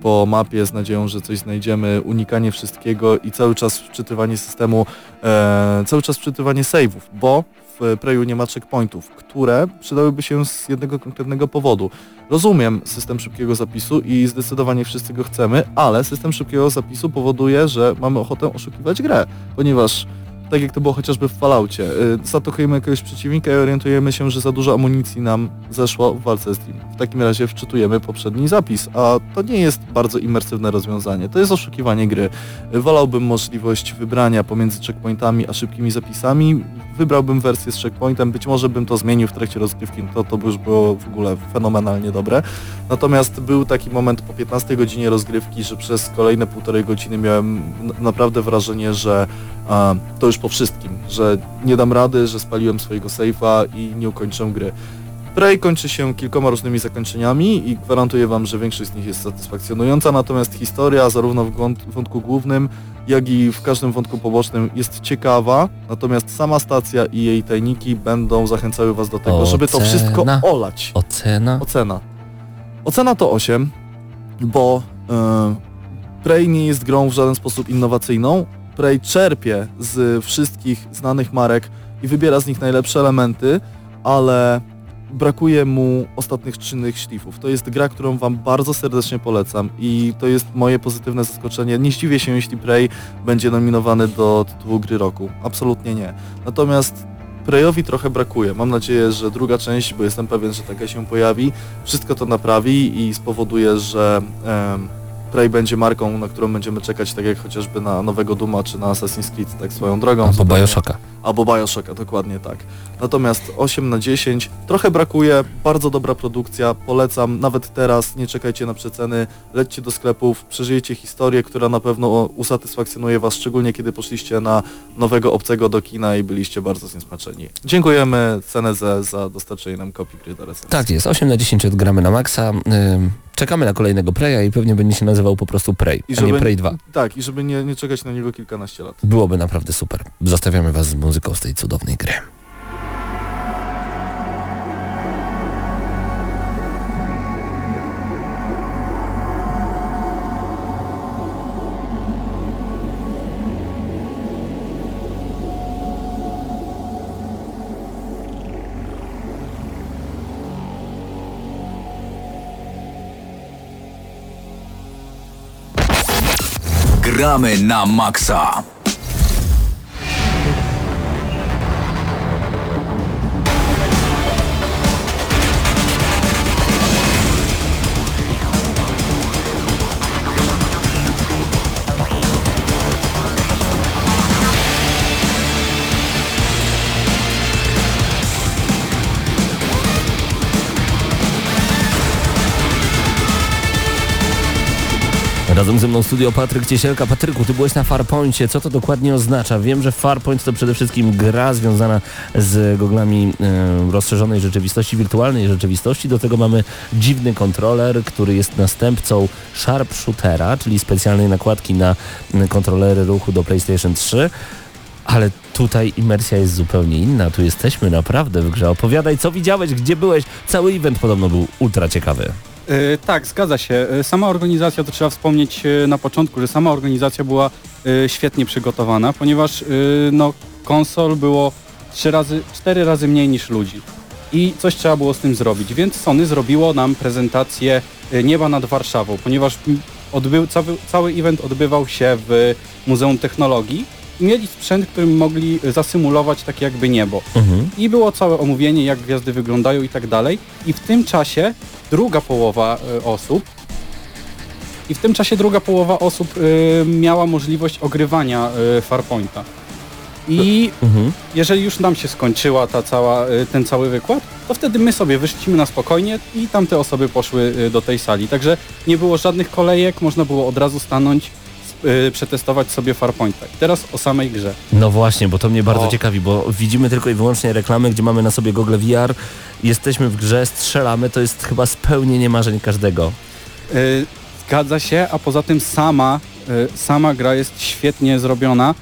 po mapie z nadzieją, że coś znajdziemy, unikanie wszystkiego i cały czas wczytywanie systemu, e, cały czas wczytywanie save'ów, bo w Preju nie ma checkpointów, które przydałyby się z jednego konkretnego powodu. Rozumiem system szybkiego zapisu i zdecydowanie wszyscy go chcemy, ale system szybkiego zapisu powoduje, że mamy ochotę oszukiwać grę, ponieważ tak jak to było chociażby w Falloutie, y, zaatakujemy jakiegoś przeciwnika i orientujemy się, że za dużo amunicji nam zeszło w walce z nim. W takim razie wczytujemy poprzedni zapis, a to nie jest bardzo imersywne rozwiązanie, to jest oszukiwanie gry. Y, Wolałbym możliwość wybrania pomiędzy checkpointami a szybkimi zapisami, wybrałbym wersję z checkpointem, być może bym to zmienił w trakcie rozgrywki, to, to by już było w ogóle fenomenalnie dobre. Natomiast był taki moment po 15 godzinie rozgrywki, że przez kolejne półtorej godziny miałem naprawdę wrażenie, że a, to już po wszystkim, że nie dam rady, że spaliłem swojego safe'a i nie ukończę gry. Prey kończy się kilkoma różnymi zakończeniami i gwarantuję wam, że większość z nich jest satysfakcjonująca, natomiast historia zarówno w wątku głównym, jak i w każdym wątku pobocznym jest ciekawa, natomiast sama stacja i jej tajniki będą zachęcały was do tego, żeby to Ocena. wszystko olać. Ocena? Ocena. Ocena to 8, bo e, Prey nie jest grą w żaden sposób innowacyjną. Prey czerpie z wszystkich znanych marek i wybiera z nich najlepsze elementy, ale brakuje mu ostatnich czynnych szlifów. To jest gra, którą Wam bardzo serdecznie polecam i to jest moje pozytywne zaskoczenie. Nie zdziwię się, jeśli Prey będzie nominowany do tytułu gry roku. Absolutnie nie. Natomiast Preyowi trochę brakuje. Mam nadzieję, że druga część, bo jestem pewien, że taka się pojawi, wszystko to naprawi i spowoduje, że em, Prey będzie marką, na którą będziemy czekać, tak jak chociażby na nowego Duma czy na Assassin's Creed, tak swoją drogą. Albo zupełnie. Bioshocka. Albo Bioshocka, dokładnie tak. Natomiast 8 na 10, trochę brakuje, bardzo dobra produkcja, polecam, nawet teraz, nie czekajcie na przeceny, lećcie do sklepów, przeżyjecie historię, która na pewno usatysfakcjonuje Was, szczególnie kiedy poszliście na nowego obcego do kina i byliście bardzo zniesmaczeni. Dziękujemy Ceneze za dostarczenie nam kopii gry do recenzji. Tak jest, 8 na 10 odgramy na maksa. Ym, czekamy na kolejnego Preya i pewnie będzie się nazywał po prostu Prey, I a nie Prey 2. Tak, i żeby nie, nie czekać na niego kilkanaście lat. Byłoby naprawdę super. Zostawiamy Was z muzyką z tej cudownej gry. Gramy na maksa. Razem ze mną studio Patryk Ciesielka. Patryku, ty byłeś na Farpoincie. Co to dokładnie oznacza? Wiem, że Farpoint to przede wszystkim gra związana z goglami rozszerzonej rzeczywistości, wirtualnej rzeczywistości. Do tego mamy dziwny kontroler, który jest następcą Sharpshootera, czyli specjalnej nakładki na kontrolery ruchu do PlayStation 3. Ale tutaj imersja jest zupełnie inna. Tu jesteśmy naprawdę w grze. Opowiadaj, co widziałeś, gdzie byłeś. Cały event podobno był ultra ciekawy. E, tak, zgadza się. E, Sama organizacja, to trzeba wspomnieć e, na początku, że sama organizacja była świetnie przygotowana, ponieważ no, konsol było trzy razy, cztery razy mniej niż ludzi. I coś trzeba było z tym zrobić, więc Sony zrobiło nam prezentację nieba nad Warszawą, ponieważ odbył, cały, cały event odbywał się w Muzeum Technologii mieli sprzęt, którym mogli zasymulować takie jakby niebo. Mhm. I było całe omówienie, jak gwiazdy wyglądają i tak dalej. I w tym czasie druga połowa e, osób i w tym czasie druga połowa osób e, miała możliwość ogrywania e, Farpointa. I Mhm. jeżeli już nam się skończyła ta cała, ten cały wykład, to wtedy my sobie wyszliśmy na spokojnie i tamte osoby poszły do tej sali. Także nie było żadnych kolejek, można było od razu stanąć, przetestować sobie Farpointa. I teraz o samej grze. No właśnie, bo to mnie bardzo O. ciekawi, bo widzimy tylko i wyłącznie reklamy, gdzie mamy na sobie Google VR, jesteśmy w grze, strzelamy, to jest chyba spełnienie marzeń każdego. Y, Zgadza się, a poza tym sama, y, sama gra jest świetnie zrobiona,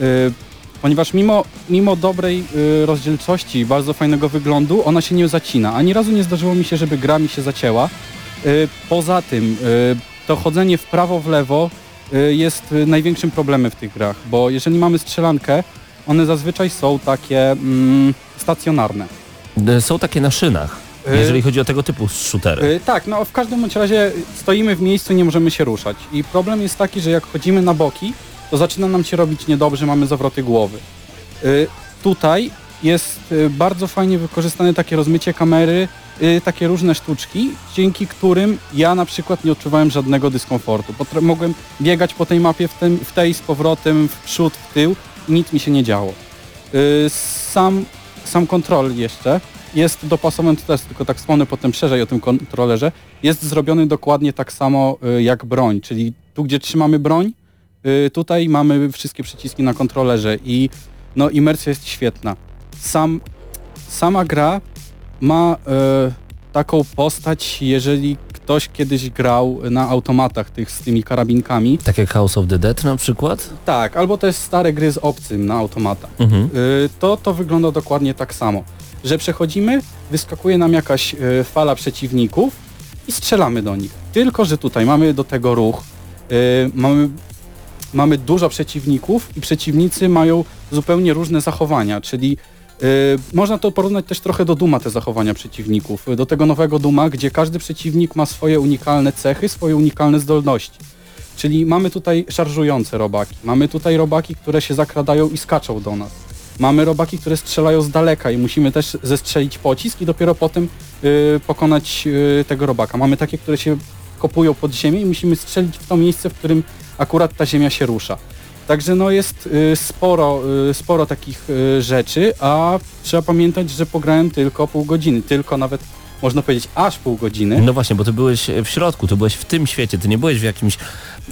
y, ponieważ mimo, mimo dobrej y, rozdzielczości i bardzo fajnego wyglądu, ona się nie zacina. Ani razu nie zdarzyło mi się, żeby gra mi się zacięła. Y, Poza tym y, to chodzenie w prawo, w lewo y, jest y, największym problemem w tych grach, bo jeżeli mamy strzelankę, one zazwyczaj są takie mm, stacjonarne. Są takie na szynach, Y, jeżeli chodzi o tego typu shootery. Y, tak, no w każdym bądź razie stoimy w miejscu, nie możemy się ruszać. I problem jest taki, że jak chodzimy na boki, to zaczyna nam się robić niedobrze, mamy zawroty głowy. Y, tutaj jest y, bardzo fajnie wykorzystane takie rozmycie kamery, y, takie różne sztuczki, dzięki którym ja na przykład nie odczuwałem żadnego dyskomfortu. Potra- mogłem biegać po tej mapie w, tym, w tej z powrotem, w przód, w tył i nic mi się nie działo. Y, sam, sam kontrol jeszcze jest dopasowany, to też tylko tak wspomnę potem szerzej o tym kontrolerze, jest zrobiony dokładnie tak samo jak broń, czyli tu gdzie trzymamy broń, tutaj mamy wszystkie przyciski na kontrolerze i no imersja jest świetna. Sam, sama gra ma e, taką postać, jeżeli ktoś kiedyś grał na automatach tych z tymi karabinkami. Tak jak House of the Dead na przykład? Tak, albo to jest stare gry z obcym na automatach. Mhm. Y, to to wygląda dokładnie tak samo. Że przechodzimy, wyskakuje nam jakaś y, fala przeciwników i strzelamy do nich. Tylko, że tutaj mamy do tego ruch, y, mamy, mamy dużo przeciwników i przeciwnicy mają zupełnie różne zachowania, czyli można to porównać też trochę do Duma te zachowania przeciwników, do tego nowego Duma, gdzie każdy przeciwnik ma swoje unikalne cechy, swoje unikalne zdolności. Czyli mamy tutaj szarżujące robaki, mamy tutaj robaki, które się zakradają i skaczą do nas. Mamy robaki, które strzelają z daleka i musimy też zestrzelić pocisk i dopiero potem y, pokonać y, tego robaka. Mamy takie, które się kopują pod ziemię i musimy strzelić w to miejsce, w którym akurat ta ziemia się rusza. Także no jest y, sporo, y, sporo takich y, rzeczy, a trzeba pamiętać, że pograłem tylko pół godziny, tylko nawet można powiedzieć aż pół godziny. No właśnie, bo ty byłeś w środku, ty byłeś w tym świecie, ty nie byłeś w jakimś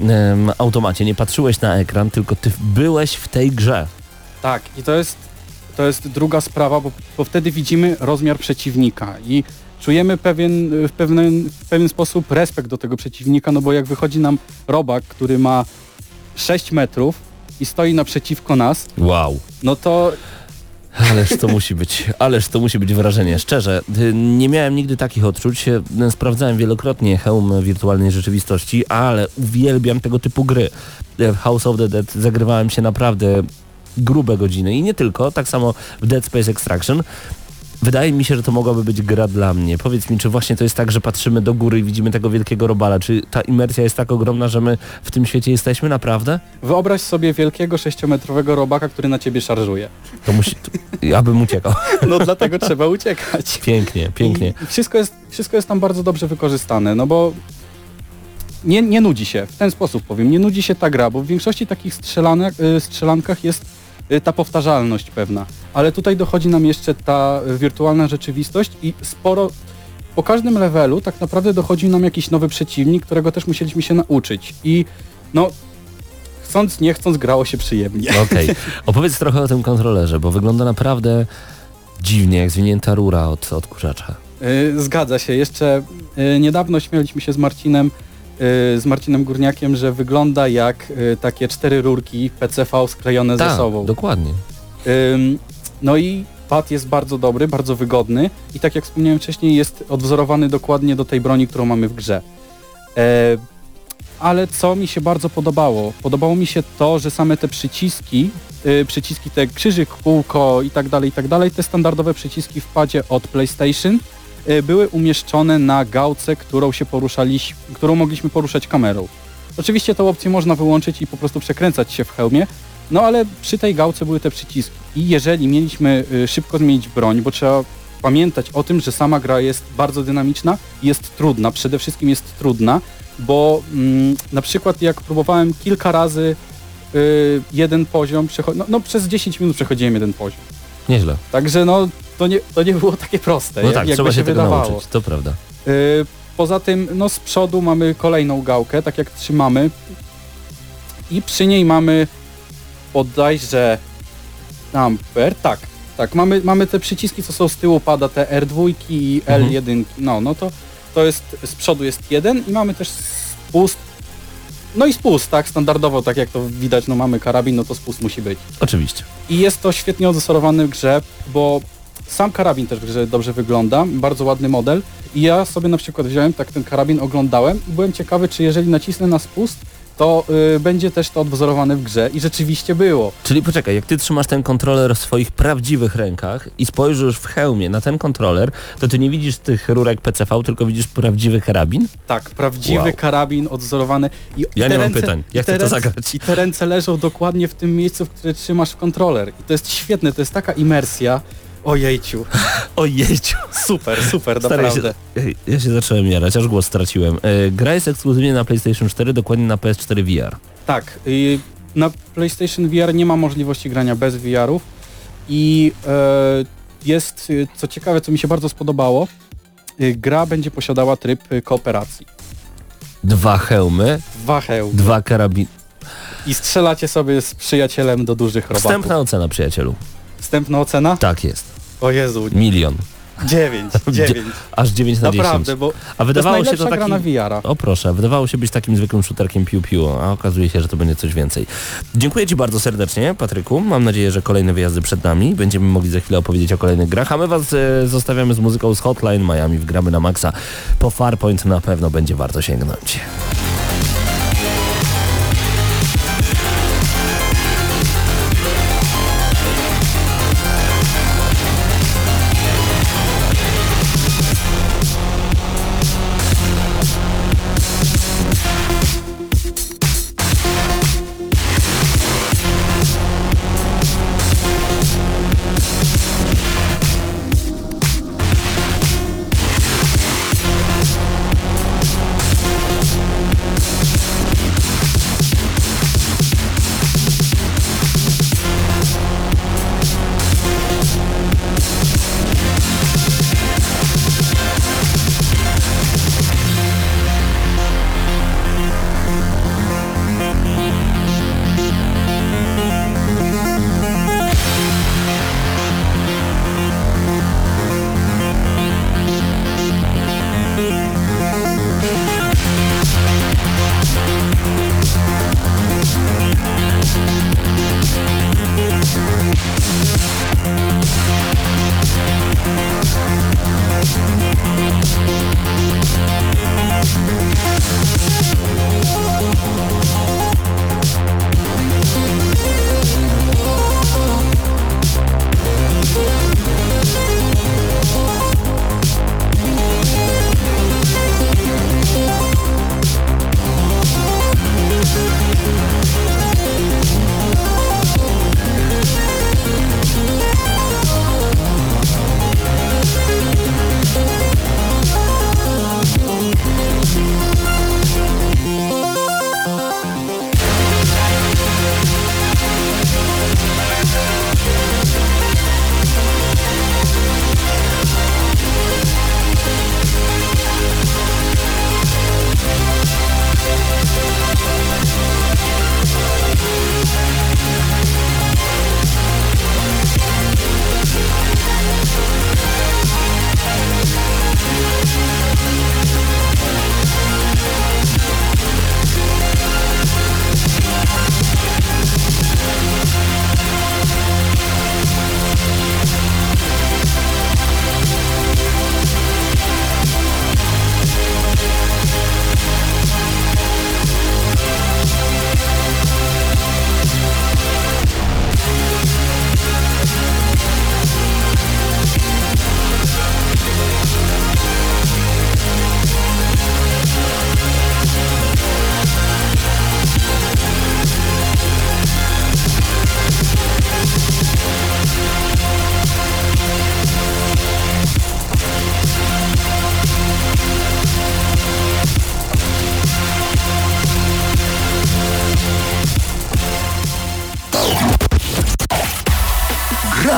em, automacie, nie patrzyłeś na ekran, tylko ty byłeś w tej grze. Tak, i to jest, to jest druga sprawa, bo, bo wtedy widzimy rozmiar przeciwnika i czujemy pewien, w, pewien, w pewien sposób respekt do tego przeciwnika, no bo jak wychodzi nam robak, który ma 6 metrów i stoi naprzeciwko nas, Wow. no to Ależ to musi być, ależ to musi być wrażenie. Szczerze, y, nie miałem nigdy takich odczuć. Y, Sprawdzałem wielokrotnie hełm wirtualnej rzeczywistości, ale uwielbiam tego typu gry. Y, W House of the Dead zagrywałem się naprawdę grube godziny i nie tylko, tak samo w Dead Space Extraction. Wydaje mi się, że to mogłaby być gra dla mnie. Powiedz mi, czy właśnie to jest tak, że patrzymy do góry i widzimy tego wielkiego robala? Czy ta imersja jest tak ogromna, że my w tym świecie jesteśmy naprawdę? wyobraź sobie wielkiego 6-metrowego robaka, który na ciebie szarżuje. To musi... Ja bym uciekał. <laughs> No dlatego trzeba uciekać. Pięknie, pięknie. I wszystko jest, wszystko jest tam bardzo dobrze wykorzystane, no bo nie, nie nudzi się, w ten sposób powiem, nie nudzi się ta gra, bo w większości takich strzelanek, y, strzelankach jest ta powtarzalność pewna, ale tutaj dochodzi nam jeszcze ta y, wirtualna rzeczywistość i sporo, po każdym levelu tak naprawdę dochodzi nam jakiś nowy przeciwnik, którego też musieliśmy się nauczyć i no chcąc nie chcąc grało się przyjemnie. Okej. <laughs> Opowiedz trochę o tym kontrolerze, bo wygląda naprawdę dziwnie, jak zwinięta rura od odkurzacza. Y, Zgadza się. Jeszcze y, niedawno śmialiśmy się z Marcinem, y, z Marcinem Górniakiem, że wygląda jak y, takie cztery rurki PCV sklejone ze Tak, sobą. dokładnie. No i pad jest bardzo dobry, bardzo wygodny i tak jak wspomniałem wcześniej jest odwzorowany dokładnie do tej broni, którą mamy w grze. E, ale co mi się bardzo podobało? Podobało mi się to, że same te przyciski, y, przyciski te krzyżyk, kółko i tak dalej, i tak dalej, te standardowe przyciski w padzie od PlayStation y, były umieszczone na gałce, którą się poruszaliśmy, którą mogliśmy poruszać kamerą. Oczywiście tę opcję można wyłączyć i po prostu przekręcać się w hełmie, no ale przy tej gałce były te przyciski. I jeżeli mieliśmy y, szybko zmienić broń, bo trzeba pamiętać o tym, że sama gra jest bardzo dynamiczna jest trudna, przede wszystkim jest trudna, bo mm, na przykład jak próbowałem kilka razy y, jeden poziom, no, no przez 10 minut przechodziłem jeden poziom. Nieźle. Także no to nie, to nie było takie proste, No jak, tak, jakby trzeba się wydawało. nauczyć, to prawda. Y, Poza tym, no z przodu mamy kolejną gałkę, tak jak trzymamy i przy niej mamy bodajże amper, tak, tak, mamy, mamy te przyciski, co są z tyłu, pada te R2 i Mhm. L1, no, no to, to jest, z przodu jest jeden i mamy też spust, no i spust, tak, standardowo, tak jak to widać, no mamy karabin, no to spust musi być. Oczywiście. I jest to świetnie odwzorowany w grze, bo sam karabin też w grze dobrze wygląda, bardzo ładny model. I ja sobie na przykład wziąłem, tak ten karabin oglądałem i byłem ciekawy, czy jeżeli nacisnę na spust, to y, będzie też to odwzorowane w grze i rzeczywiście było. Czyli poczekaj, jak ty trzymasz ten kontroler w swoich prawdziwych rękach i spojrzysz w hełmie na ten kontroler, to ty nie widzisz tych rurek PCV, tylko widzisz prawdziwy karabin? Tak, prawdziwy Wow. karabin odwzorowany. I Ja nie mam ręce, pytań. Ja i chcę to zagrać. I te ręce leżą dokładnie w tym miejscu, w którym trzymasz kontroler. I to jest świetne, to jest taka imersja. Ojejciu, <laughs> Ojejciu. super, super, Stary, ja naprawdę. się, Ej, ja się zacząłem jarać, aż głos straciłem. E, gra jest ekskluzywnie na PlayStation 4, dokładnie na PS4 VR. Tak, na PlayStation VR nie ma możliwości grania bez VR-ów i e, jest, y, co ciekawe, co mi się bardzo spodobało, gra będzie posiadała tryb kooperacji. Dwa hełmy, Dwa hełmy. dwa karabiny. I strzelacie sobie z przyjacielem do dużych robaków. Wstępna ocena, przyjacielu. Wstępna ocena? Tak jest. O Jezu, Milion. 9, 9. <laughs> Aż 9 na 10. Naprawdę, bo A to wydawało się najlepsza to taki... na VR-a. O proszę, wydawało się być takim zwykłym shooterkiem piu-piu, a okazuje się, że to będzie coś więcej. Dziękuję Ci bardzo serdecznie, Patryku. Mam nadzieję, że kolejne wyjazdy przed nami. Będziemy mogli za chwilę opowiedzieć o kolejnych grach, a my Was e, zostawiamy z muzyką z Hotline Miami w Gramy na Maxa. Po Farpoint na pewno będzie warto sięgnąć.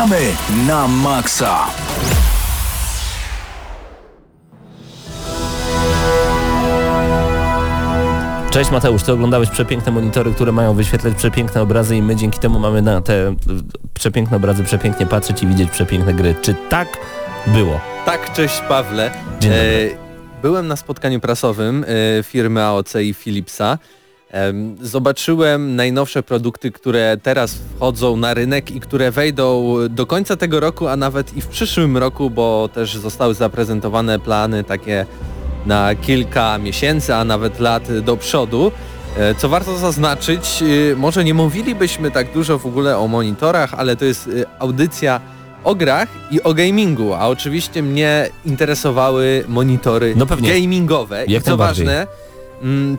Gramy na maksa. Cześć Mateusz, ty oglądałeś przepiękne monitory, które mają wyświetlać przepiękne obrazy i my dzięki temu mamy na te przepiękne obrazy przepięknie patrzeć i widzieć przepiękne gry. Czy tak było? Tak, cześć Pawle. Dzień dobry. E, byłem na spotkaniu prasowym e, firmy AOC i Philipsa. Em, Zobaczyłem najnowsze produkty, które teraz wchodzą na rynek i które wejdą do końca tego roku, a nawet i w przyszłym roku, bo też zostały zaprezentowane plany takie na kilka miesięcy, a nawet lat do przodu. E, Co warto zaznaczyć, e, może nie mówilibyśmy tak dużo w ogóle o monitorach, ale to jest e, audycja o grach i o gamingu, a oczywiście mnie interesowały monitory No gamingowe. Jak I co ważne, mm,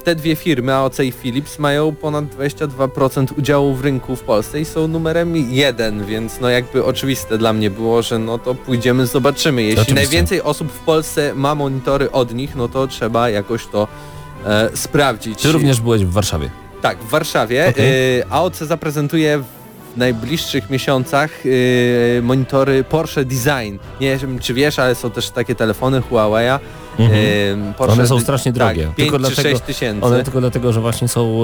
te dwie firmy, AOC i Philips, mają ponad 22% udziału w rynku w Polsce i są numerem jeden, więc no jakby oczywiste dla mnie było, że no to pójdziemy, zobaczymy. Jeśli Oczywiście. najwięcej osób w Polsce ma monitory od nich, no to trzeba jakoś to e, sprawdzić. Ty również byłeś w Warszawie. Tak, w Warszawie. Okej. Y, AOC zaprezentuje w najbliższych miesiącach y, monitory Porsche Design. Nie wiem czy wiesz, ale są też takie telefony Huawei'a. Mhm. Porsche One są strasznie drogie. Tak, Tylko 5 czy dlatego- 6 tysięcy. One tylko dlatego, że właśnie są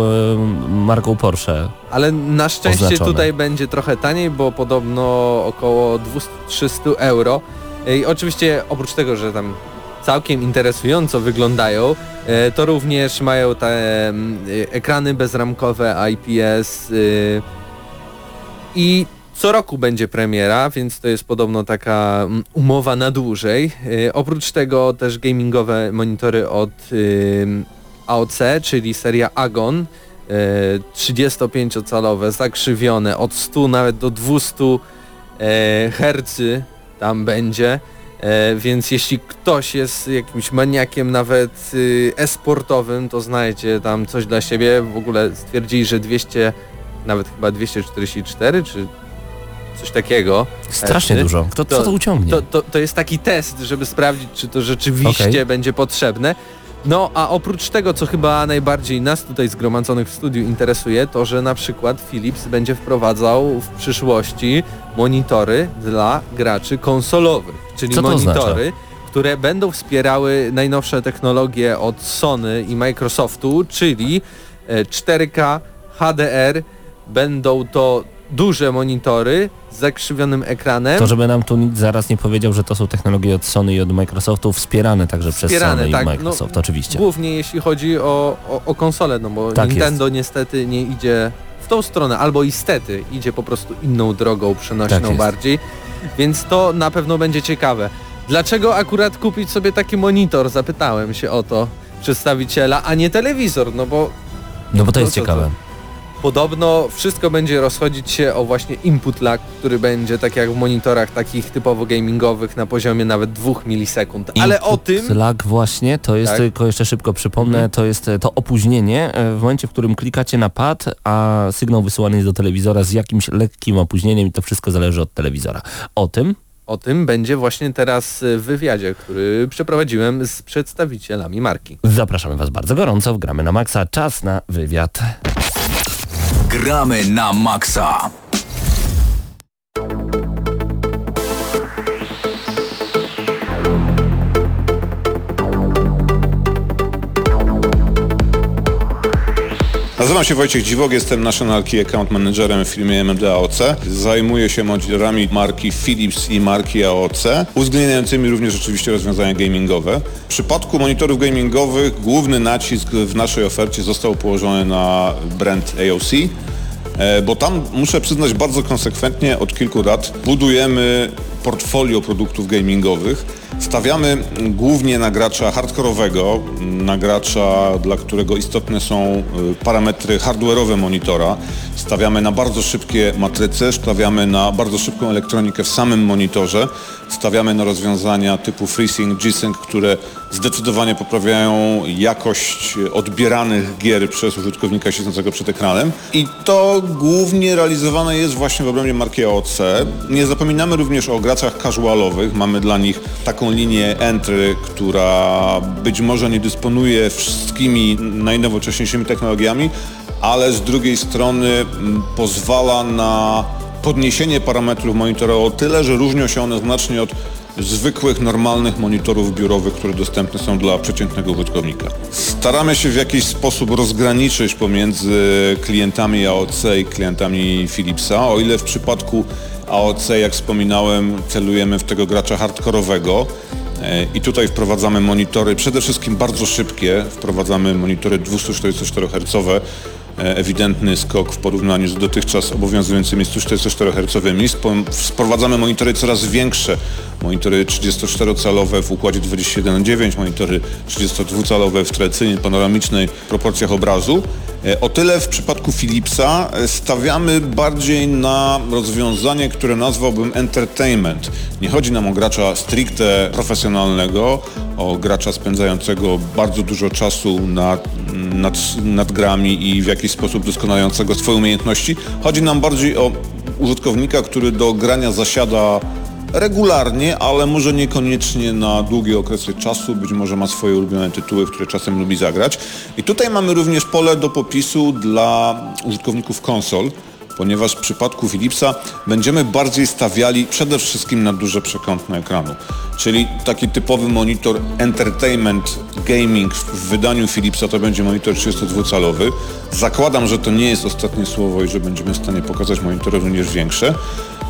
marką Porsche. Ale na szczęście oznaczone. tutaj będzie trochę taniej, bo podobno około 200-300 euro. I oczywiście oprócz tego, że tam całkiem interesująco wyglądają, e, to również mają te e, ekrany bezramkowe IPS i co roku będzie premiera, więc to jest podobno taka mm, umowa na dłużej. E, Oprócz tego też gamingowe monitory od ym, AOC, czyli seria Agon, e, 35-calowe, zakrzywione od 100 nawet do 200 e, Hz tam będzie. E, więc jeśli ktoś jest jakimś maniakiem nawet y, e-sportowym, to znajdzie tam coś dla siebie. W ogóle stwierdzili, że 200, nawet chyba 244 czy coś takiego. Strasznie Hercy. dużo. Kto, To- co to uciągnie? To, to, to jest taki test, żeby sprawdzić, czy to rzeczywiście Okej. będzie potrzebne. No a oprócz tego, co chyba najbardziej nas tutaj zgromadzonych w studiu interesuje, to że na przykład Philips będzie wprowadzał w przyszłości monitory dla graczy konsolowych, czyli monitory, które będą wspierały najnowsze technologie od Sony i Microsoftu, czyli e, 4K, HDR, będą to duże monitory z zakrzywionym ekranem. To, żeby nam tu nikt zaraz nie powiedział, że to są technologie od Sony i od Microsoftu wspierane także Wspierane, przez Sony tak, i no, Microsoft, oczywiście. Głównie jeśli chodzi o, o, o konsolę, no bo Tak Nintendo niestety nie idzie w tą stronę, albo istety idzie po prostu inną drogą przenośną Tak jest. bardziej, więc to na pewno będzie ciekawe. Dlaczego akurat kupić sobie taki monitor? Zapytałem się o to przedstawiciela, a nie telewizor, no bo No bo to jest to co, ciekawe. Podobno wszystko będzie rozchodzić się o właśnie input lag, który będzie tak jak w monitorach takich typowo gamingowych na poziomie nawet 2 milisekund. Ale o tym Lag właśnie, to jest, Tak. tylko jeszcze szybko przypomnę, Mhm. to jest e, to opóźnienie e, w momencie, w którym klikacie na pad, a sygnał wysyłany jest do telewizora z jakimś lekkim opóźnieniem i to wszystko zależy od telewizora. O tym O tym będzie właśnie teraz w wywiadzie, który przeprowadziłem z przedstawicielami marki. zapraszamy Was bardzo gorąco w Gramy na Maxa. Czas na wywiad. Gramy na maksa. Nazywam się Wojciech Dziwok, jestem National Key Account Managerem w firmie MMD AOC. Zajmuję się monitorami marki Philips i marki AOC, uwzględniającymi również oczywiście rozwiązania gamingowe. W przypadku monitorów gamingowych główny nacisk w naszej ofercie został położony na brand AOC. E, Bo tam muszę przyznać bardzo konsekwentnie od kilku lat budujemy portfolio produktów gamingowych. Stawiamy głównie na gracza hardkorowego, na gracza, dla którego istotne są y, parametry hardware'owe monitora. Stawiamy na bardzo szybkie matryce, stawiamy na bardzo szybką elektronikę w samym monitorze, stawiamy na rozwiązania typu FreeSync, G-Sync, które zdecydowanie poprawiają jakość odbieranych gier przez użytkownika siedzącego przed ekranem. I to głównie realizowane jest właśnie w obrębie marki AOC. Nie zapominamy również o graczach casualowych. Mamy dla nich taką linię Entry, która być może nie dysponuje wszystkimi najnowocześniejszymi technologiami, ale z drugiej strony mm, pozwala na podniesienie parametrów monitora o tyle, że różnią się one znacznie od zwykłych, normalnych monitorów biurowych, które dostępne są dla przeciętnego użytkownika. Staramy się w jakiś sposób rozgraniczyć pomiędzy klientami AOC i klientami Philipsa, o ile w przypadku AOC, jak wspominałem, celujemy w tego gracza hardkorowego, E, I tutaj wprowadzamy monitory przede wszystkim bardzo szybkie. Wprowadzamy monitory 244 Hz. E, Ewidentny skok w porównaniu z dotychczas obowiązującymi 144 Hz. Wprowadzamy monitory coraz większe. Monitory 34-calowe w układzie 21.9, monitory 32-calowe w tradycyjnie panoramicznej proporcjach obrazu. E, O tyle w przypadku Philipsa e, stawiamy bardziej na rozwiązanie, które nazwałbym entertainment. Nie chodzi nam o gracza stricte profesjonalnego, o gracza spędzającego bardzo dużo czasu nad, nad, nad grami i w jakiś sposób doskonalającego swoje umiejętności. Chodzi nam bardziej o użytkownika, który do grania zasiada regularnie, ale może niekoniecznie na długie okresy czasu, być może ma swoje ulubione tytuły, w które czasem lubi zagrać. I tutaj mamy również pole do popisu dla użytkowników konsol, ponieważ w przypadku Philipsa będziemy bardziej stawiali przede wszystkim na duże przekątne ekranu. Czyli taki typowy monitor entertainment gaming w wydaniu Philipsa to będzie monitor 32-calowy. Zakładam, że to nie jest ostatnie słowo i że będziemy w stanie pokazać monitory również większe,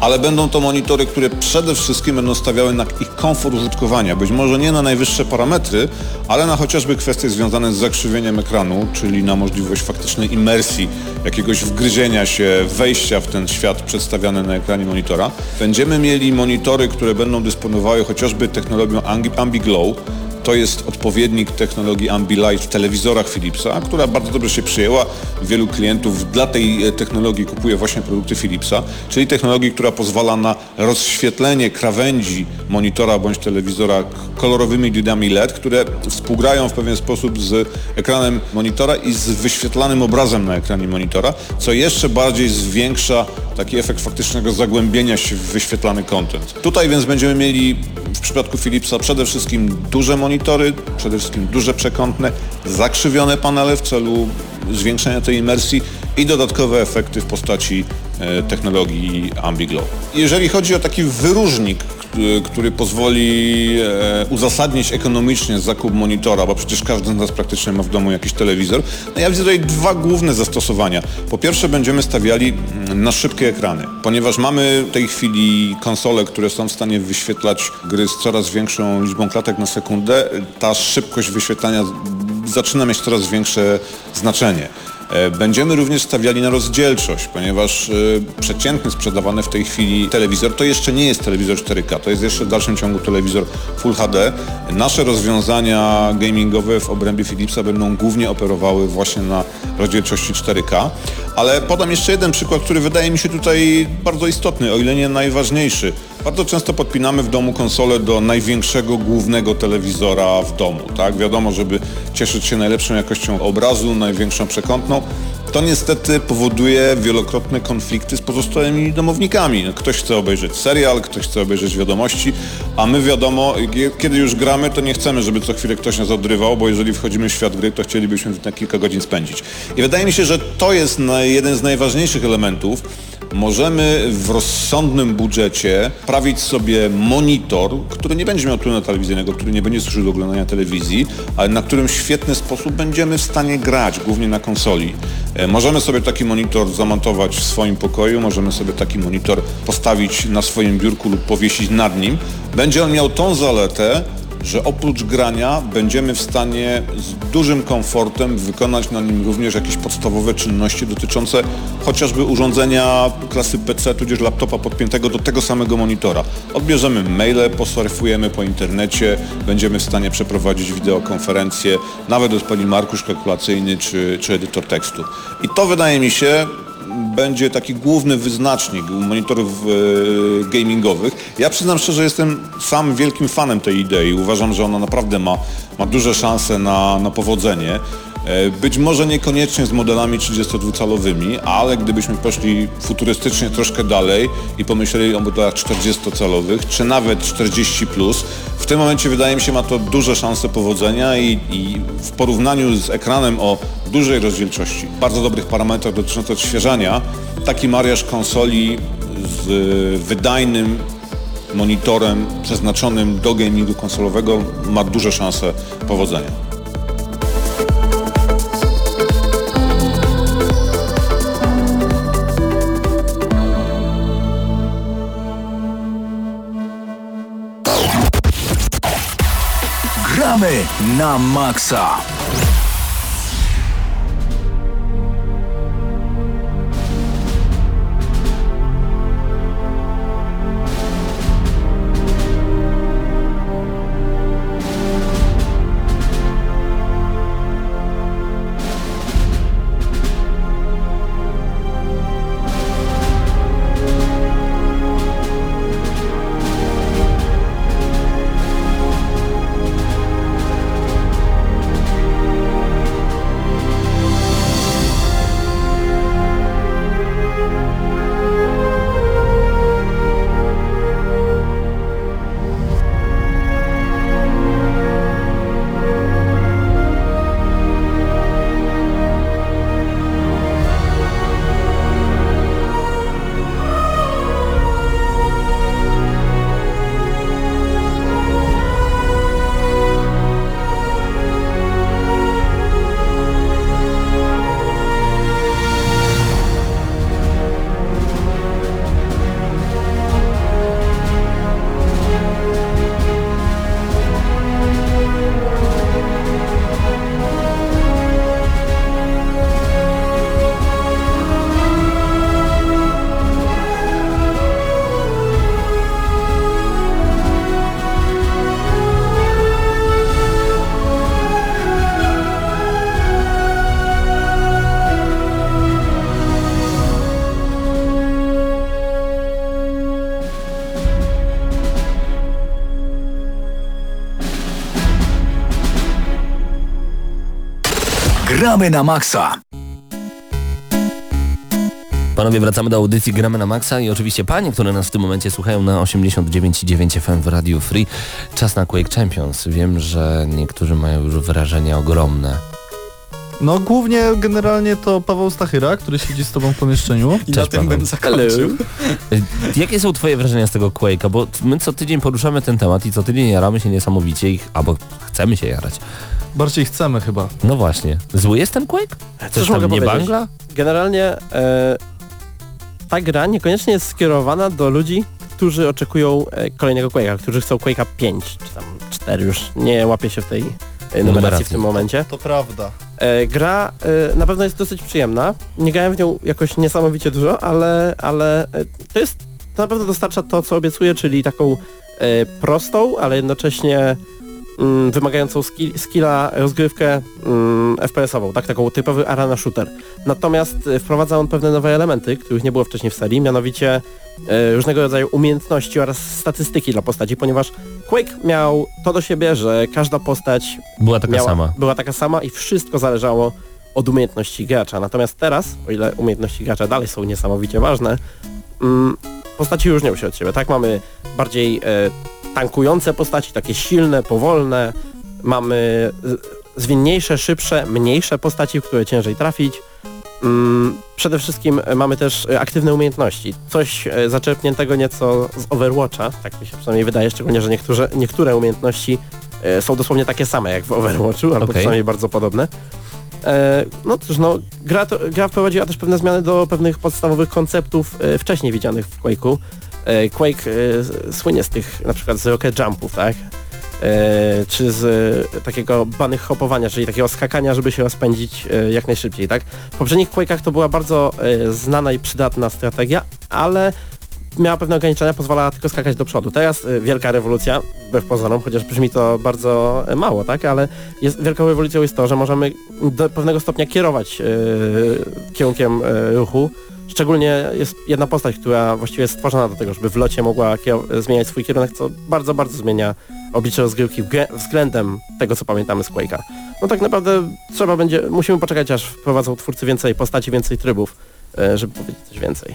ale będą to monitory, które przede wszystkim będą stawiały na ich komfort użytkowania. Być może nie na najwyższe parametry, ale na chociażby kwestie związane z zakrzywieniem ekranu, czyli na możliwość faktycznej imersji, jakiegoś wgryzienia się, wejścia w ten świat przedstawiany na ekranie monitora. Będziemy mieli monitory, które będą dysponowały chociażby technologią Ambi- AmbiGlow, to jest odpowiednik technologii Ambilight w telewizorach Philipsa, która bardzo dobrze się przyjęła. Wielu klientów dla tej e, technologii kupuje właśnie produkty Philipsa, czyli technologii, która pozwala na rozświetlenie krawędzi monitora bądź telewizora kolorowymi diodami LED, które współgrają w pewien sposób z ekranem monitora i z wyświetlanym obrazem na ekranie monitora, co jeszcze bardziej zwiększa taki efekt faktycznego zagłębienia się w wyświetlany content. Tutaj więc będziemy mieli w przypadku Philipsa przede wszystkim duże monitory, przede wszystkim duże przekątne, zakrzywione panele w celu zwiększenia tej imersji i dodatkowe efekty w postaci e, technologii AmbiGlow. Jeżeli chodzi o taki wyróżnik, który pozwoli e, uzasadnić ekonomicznie zakup monitora, bo przecież każdy z nas praktycznie ma w domu jakiś telewizor, no ja widzę tutaj dwa główne zastosowania. Po pierwsze będziemy stawiali na szybkie ekrany, ponieważ mamy w tej chwili konsole, które są w stanie wyświetlać gry z coraz większą liczbą klatek na sekundę, ta szybkość wyświetlania zaczyna mieć coraz większe znaczenie. E, Będziemy również stawiali na rozdzielczość, ponieważ e, przeciętny sprzedawany w tej chwili telewizor to jeszcze nie jest telewizor 4K, to jest jeszcze w dalszym ciągu telewizor Full HD. Nasze rozwiązania gamingowe w obrębie Philipsa będą głównie operowały właśnie na rozdzielczości 4K, ale podam jeszcze jeden przykład, który wydaje mi się tutaj bardzo istotny, o ile nie najważniejszy. Bardzo często podpinamy w domu konsolę do największego głównego telewizora w domu, tak? Wiadomo, żeby cieszyć się najlepszą jakością obrazu, największą przekątną. To niestety powoduje wielokrotne konflikty z pozostałymi domownikami. Ktoś chce obejrzeć serial, ktoś chce obejrzeć wiadomości, a my wiadomo, kie- kiedy już gramy, to nie chcemy, żeby co chwilę ktoś nas odrywał, bo jeżeli wchodzimy w świat gry, to chcielibyśmy na kilka godzin spędzić. I wydaje mi się, że to jest jeden z najważniejszych elementów, możemy w rozsądnym budżecie prawić sobie monitor, który nie będzie miał trynu telewizyjnego, który nie będzie służył do oglądania telewizji, ale na którym w świetny sposób będziemy w stanie grać, głównie na konsoli. E, Możemy sobie taki monitor zamontować w swoim pokoju, możemy sobie taki monitor postawić na swoim biurku lub powiesić nad nim. Będzie on miał tą zaletę, że oprócz grania będziemy w stanie z dużym komfortem wykonać na nim również jakieś podstawowe czynności dotyczące chociażby urządzenia klasy PC tudzież laptopa podpiętego do tego samego monitora. Odbierzemy maile, posurfujemy po internecie, będziemy w stanie przeprowadzić wideokonferencję, nawet odpalić arkusz kalkulacyjny czy, czy edytor tekstu. I to wydaje mi się będzie taki główny wyznacznik monitorów e, gamingowych. Ja przyznam szczerze, jestem sam wielkim fanem tej idei. Uważam, że ona naprawdę ma, ma duże szanse na, na powodzenie. E, Być może niekoniecznie z modelami 32-calowymi, ale gdybyśmy poszli futurystycznie troszkę dalej i pomyśleli o modelach 40-calowych, czy nawet 40+, plus, w tym momencie wydaje mi się ma to duże szanse powodzenia i, i w porównaniu z ekranem o dużej rozdzielczości, bardzo dobrych parametrach dotyczących odświeżania, taki mariaż konsoli z wydajnym monitorem przeznaczonym do gamingu konsolowego ma duże szanse powodzenia. Gramy na maksa. Gramy na maksa. Panowie, wracamy do audycji Gramy na Maxa i oczywiście panie, które nas w tym momencie słuchają na 89,9 FM w Radio Free. Czas na Quake Champions. Wiem, że niektórzy mają już wrażenia ogromne. No głównie generalnie to Paweł Stachyra, który siedzi z tobą w pomieszczeniu. I Cześć, na tym Paweł. bym zakończył. Jakie są twoje wrażenia z tego Quake'a? Bo my co tydzień poruszamy ten temat i co tydzień jaramy się niesamowicie ich, albo chcemy się jarać. Bardziej chcemy chyba. No właśnie. Zły jest ten Quake? Coś Cóż tam mogę nie powiedzieć? bangla? Generalnie e, ta gra niekoniecznie jest skierowana do ludzi, którzy oczekują e, kolejnego Quake'a, którzy chcą Quake'a 5, czy tam 4 już, nie łapię się w tej e, numeracji, Numeracji. w tym momencie. To prawda. E, gra e, na pewno jest dosyć przyjemna, nie grałem w nią jakoś niesamowicie dużo, ale, ale e, to jest, to na pewno dostarcza to, co obiecuję, czyli taką e, prostą, ale jednocześnie mm, wymagającą skill, skilla rozgrywkę mm, FPS-ową, tak? Taką typowy arena shooter. Natomiast e, wprowadza on pewne nowe elementy, których nie było wcześniej w serii, mianowicie e, różnego rodzaju umiejętności oraz statystyki dla postaci, ponieważ Quake miał to do siebie, że każda postać Była taka miała, sama. była taka sama i wszystko zależało od umiejętności gracza. Natomiast teraz, o ile umiejętności gracza dalej są niesamowicie ważne, mm, postaci różnią się od siebie. Tak, mamy bardziej e, tankujące postaci, takie silne, powolne, mamy zwinniejsze, szybsze, mniejsze postaci, w które ciężej trafić. Mm, przede wszystkim mamy też e, aktywne umiejętności. Coś e, zaczerpniętego nieco z Overwatcha, tak mi się przynajmniej wydaje, szczególnie, że niektóre, niektóre umiejętności e, są dosłownie takie same jak w Overwatchu, albo Okej. przynajmniej bardzo podobne. No cóż, no, gra, to, gra wprowadziła też pewne zmiany do pewnych podstawowych konceptów wcześniej widzianych w Quake'u. E, Quake e, słynie z tych na przykład z rocket jumpów, tak? E, czy z takiego banych hopowania, czyli takiego skakania, żeby się rozpędzić jak najszybciej, tak? W poprzednich Quake'ach to była bardzo znana i przydatna strategia, ale miała pewne ograniczenia, pozwalała tylko skakać do przodu. Teraz wielka rewolucja, wbrew pozorom, chociaż brzmi to bardzo mało, tak, ale jest, wielką rewolucją jest to, że możemy do pewnego stopnia kierować kierunkiem ruchu. Szczególnie jest jedna postać, która właściwie jest stworzona do tego, żeby w locie mogła zmieniać swój kierunek, co bardzo, bardzo zmienia oblicze rozgrywki względem tego, co pamiętamy z Quake'a. No tak naprawdę trzeba będzie, musimy poczekać, aż wprowadzą twórcy więcej postaci, więcej trybów, żeby powiedzieć coś więcej.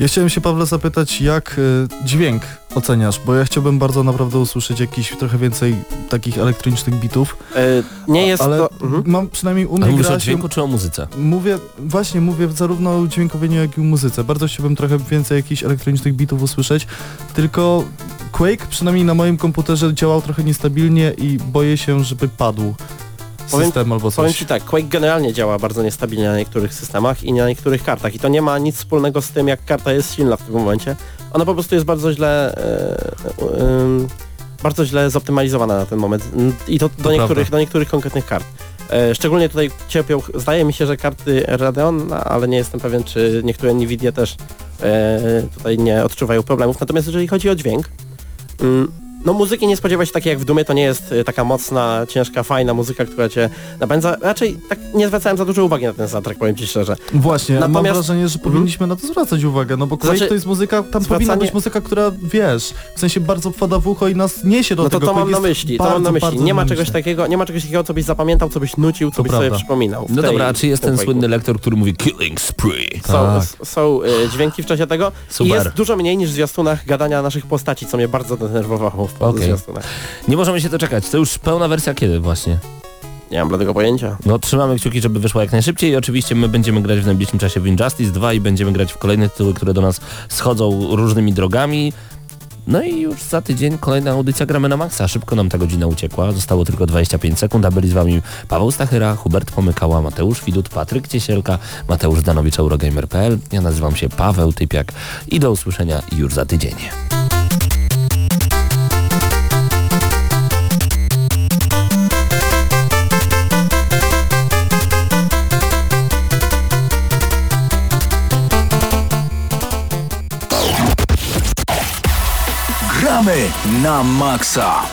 Ja chciałem się Pawle zapytać, jak y, dźwięk oceniasz, bo ja chciałbym bardzo naprawdę usłyszeć jakiś trochę więcej takich elektronicznych bitów, Y, nie jest ale to... Mhm. mam przynajmniej u Ale mnie mówisz o dźwięku czy o muzyce? Mówię, właśnie mówię zarówno o dźwiękowieniu, jak i o muzyce. Bardzo chciałbym trochę więcej jakichś elektronicznych bitów usłyszeć, tylko Quake przynajmniej na moim komputerze działał trochę niestabilnie i boję się, żeby padł Powiem- system albo Powiem coś. Ci tak, Quake generalnie działa bardzo niestabilnie na niektórych systemach i na niektórych kartach i to nie ma nic wspólnego z tym, jak karta jest silna w tym momencie. Ona po prostu jest bardzo źle e, em, bardzo źle zoptymalizowana na ten moment i to, do, To niektórych, prawda. do niektórych konkretnych kart. E, szczególnie tutaj cierpią, zdaje mi się, że karty Radeon, ale nie jestem pewien, czy niektóre Nvidia też tutaj nie odczuwają problemów. Natomiast jeżeli chodzi o dźwięk, mm, no muzyki nie spodziewaj się takiej jak w Dumie, to nie jest e, taka mocna, ciężka, fajna muzyka, która cię napędza. Raczej tak nie zwracałem za dużo uwagi na ten soundtrack, powiem ci szczerze. Właśnie, mam Natomiast- wrażenie, że powinniśmy na to zwracać uwagę, no bo Quake Znaczy, to jest muzyka, tam powinna zwracanie- być muzyka, która, wiesz, w sensie bardzo wpada w ucho i nas niesie do No to tego. to Quake mam na myśli, to bardzo, mam na myśli. Nie ma czegoś takiego, nie ma czegoś takiego, co byś zapamiętał, co byś nucił, co To byś prawda. sobie przypominał. No dobra, a czy jest ten słynny lektor, który mówi killing spree? Są, Tak. są e, dźwięki w czasie tego i Super. jest dużo mniej niż w zwiastunach gadania naszych postaci, co mnie bardzo denerwowało w Okej. zwiastunach. Nie możemy się doczekać. To już pełna wersja kiedy właśnie? Nie mam bladego pojęcia. No trzymamy kciuki, żeby wyszła jak najszybciej i oczywiście my będziemy grać w najbliższym czasie w Injustice 2 i będziemy grać w kolejne tytuły, które do nas schodzą różnymi drogami. No i już za tydzień kolejna audycja Gramy na Maxa. Szybko nam ta godzina uciekła. Zostało tylko 25 sekund, a byli z wami Paweł Stachyra, Hubert Pomykała, Mateusz Widut, Patryk Ciesielka, Mateusz Danowicz, Eurogamer.pl. Ja nazywam się Paweł Typiak i do usłyszenia już za tydzień. Gramy na maksa.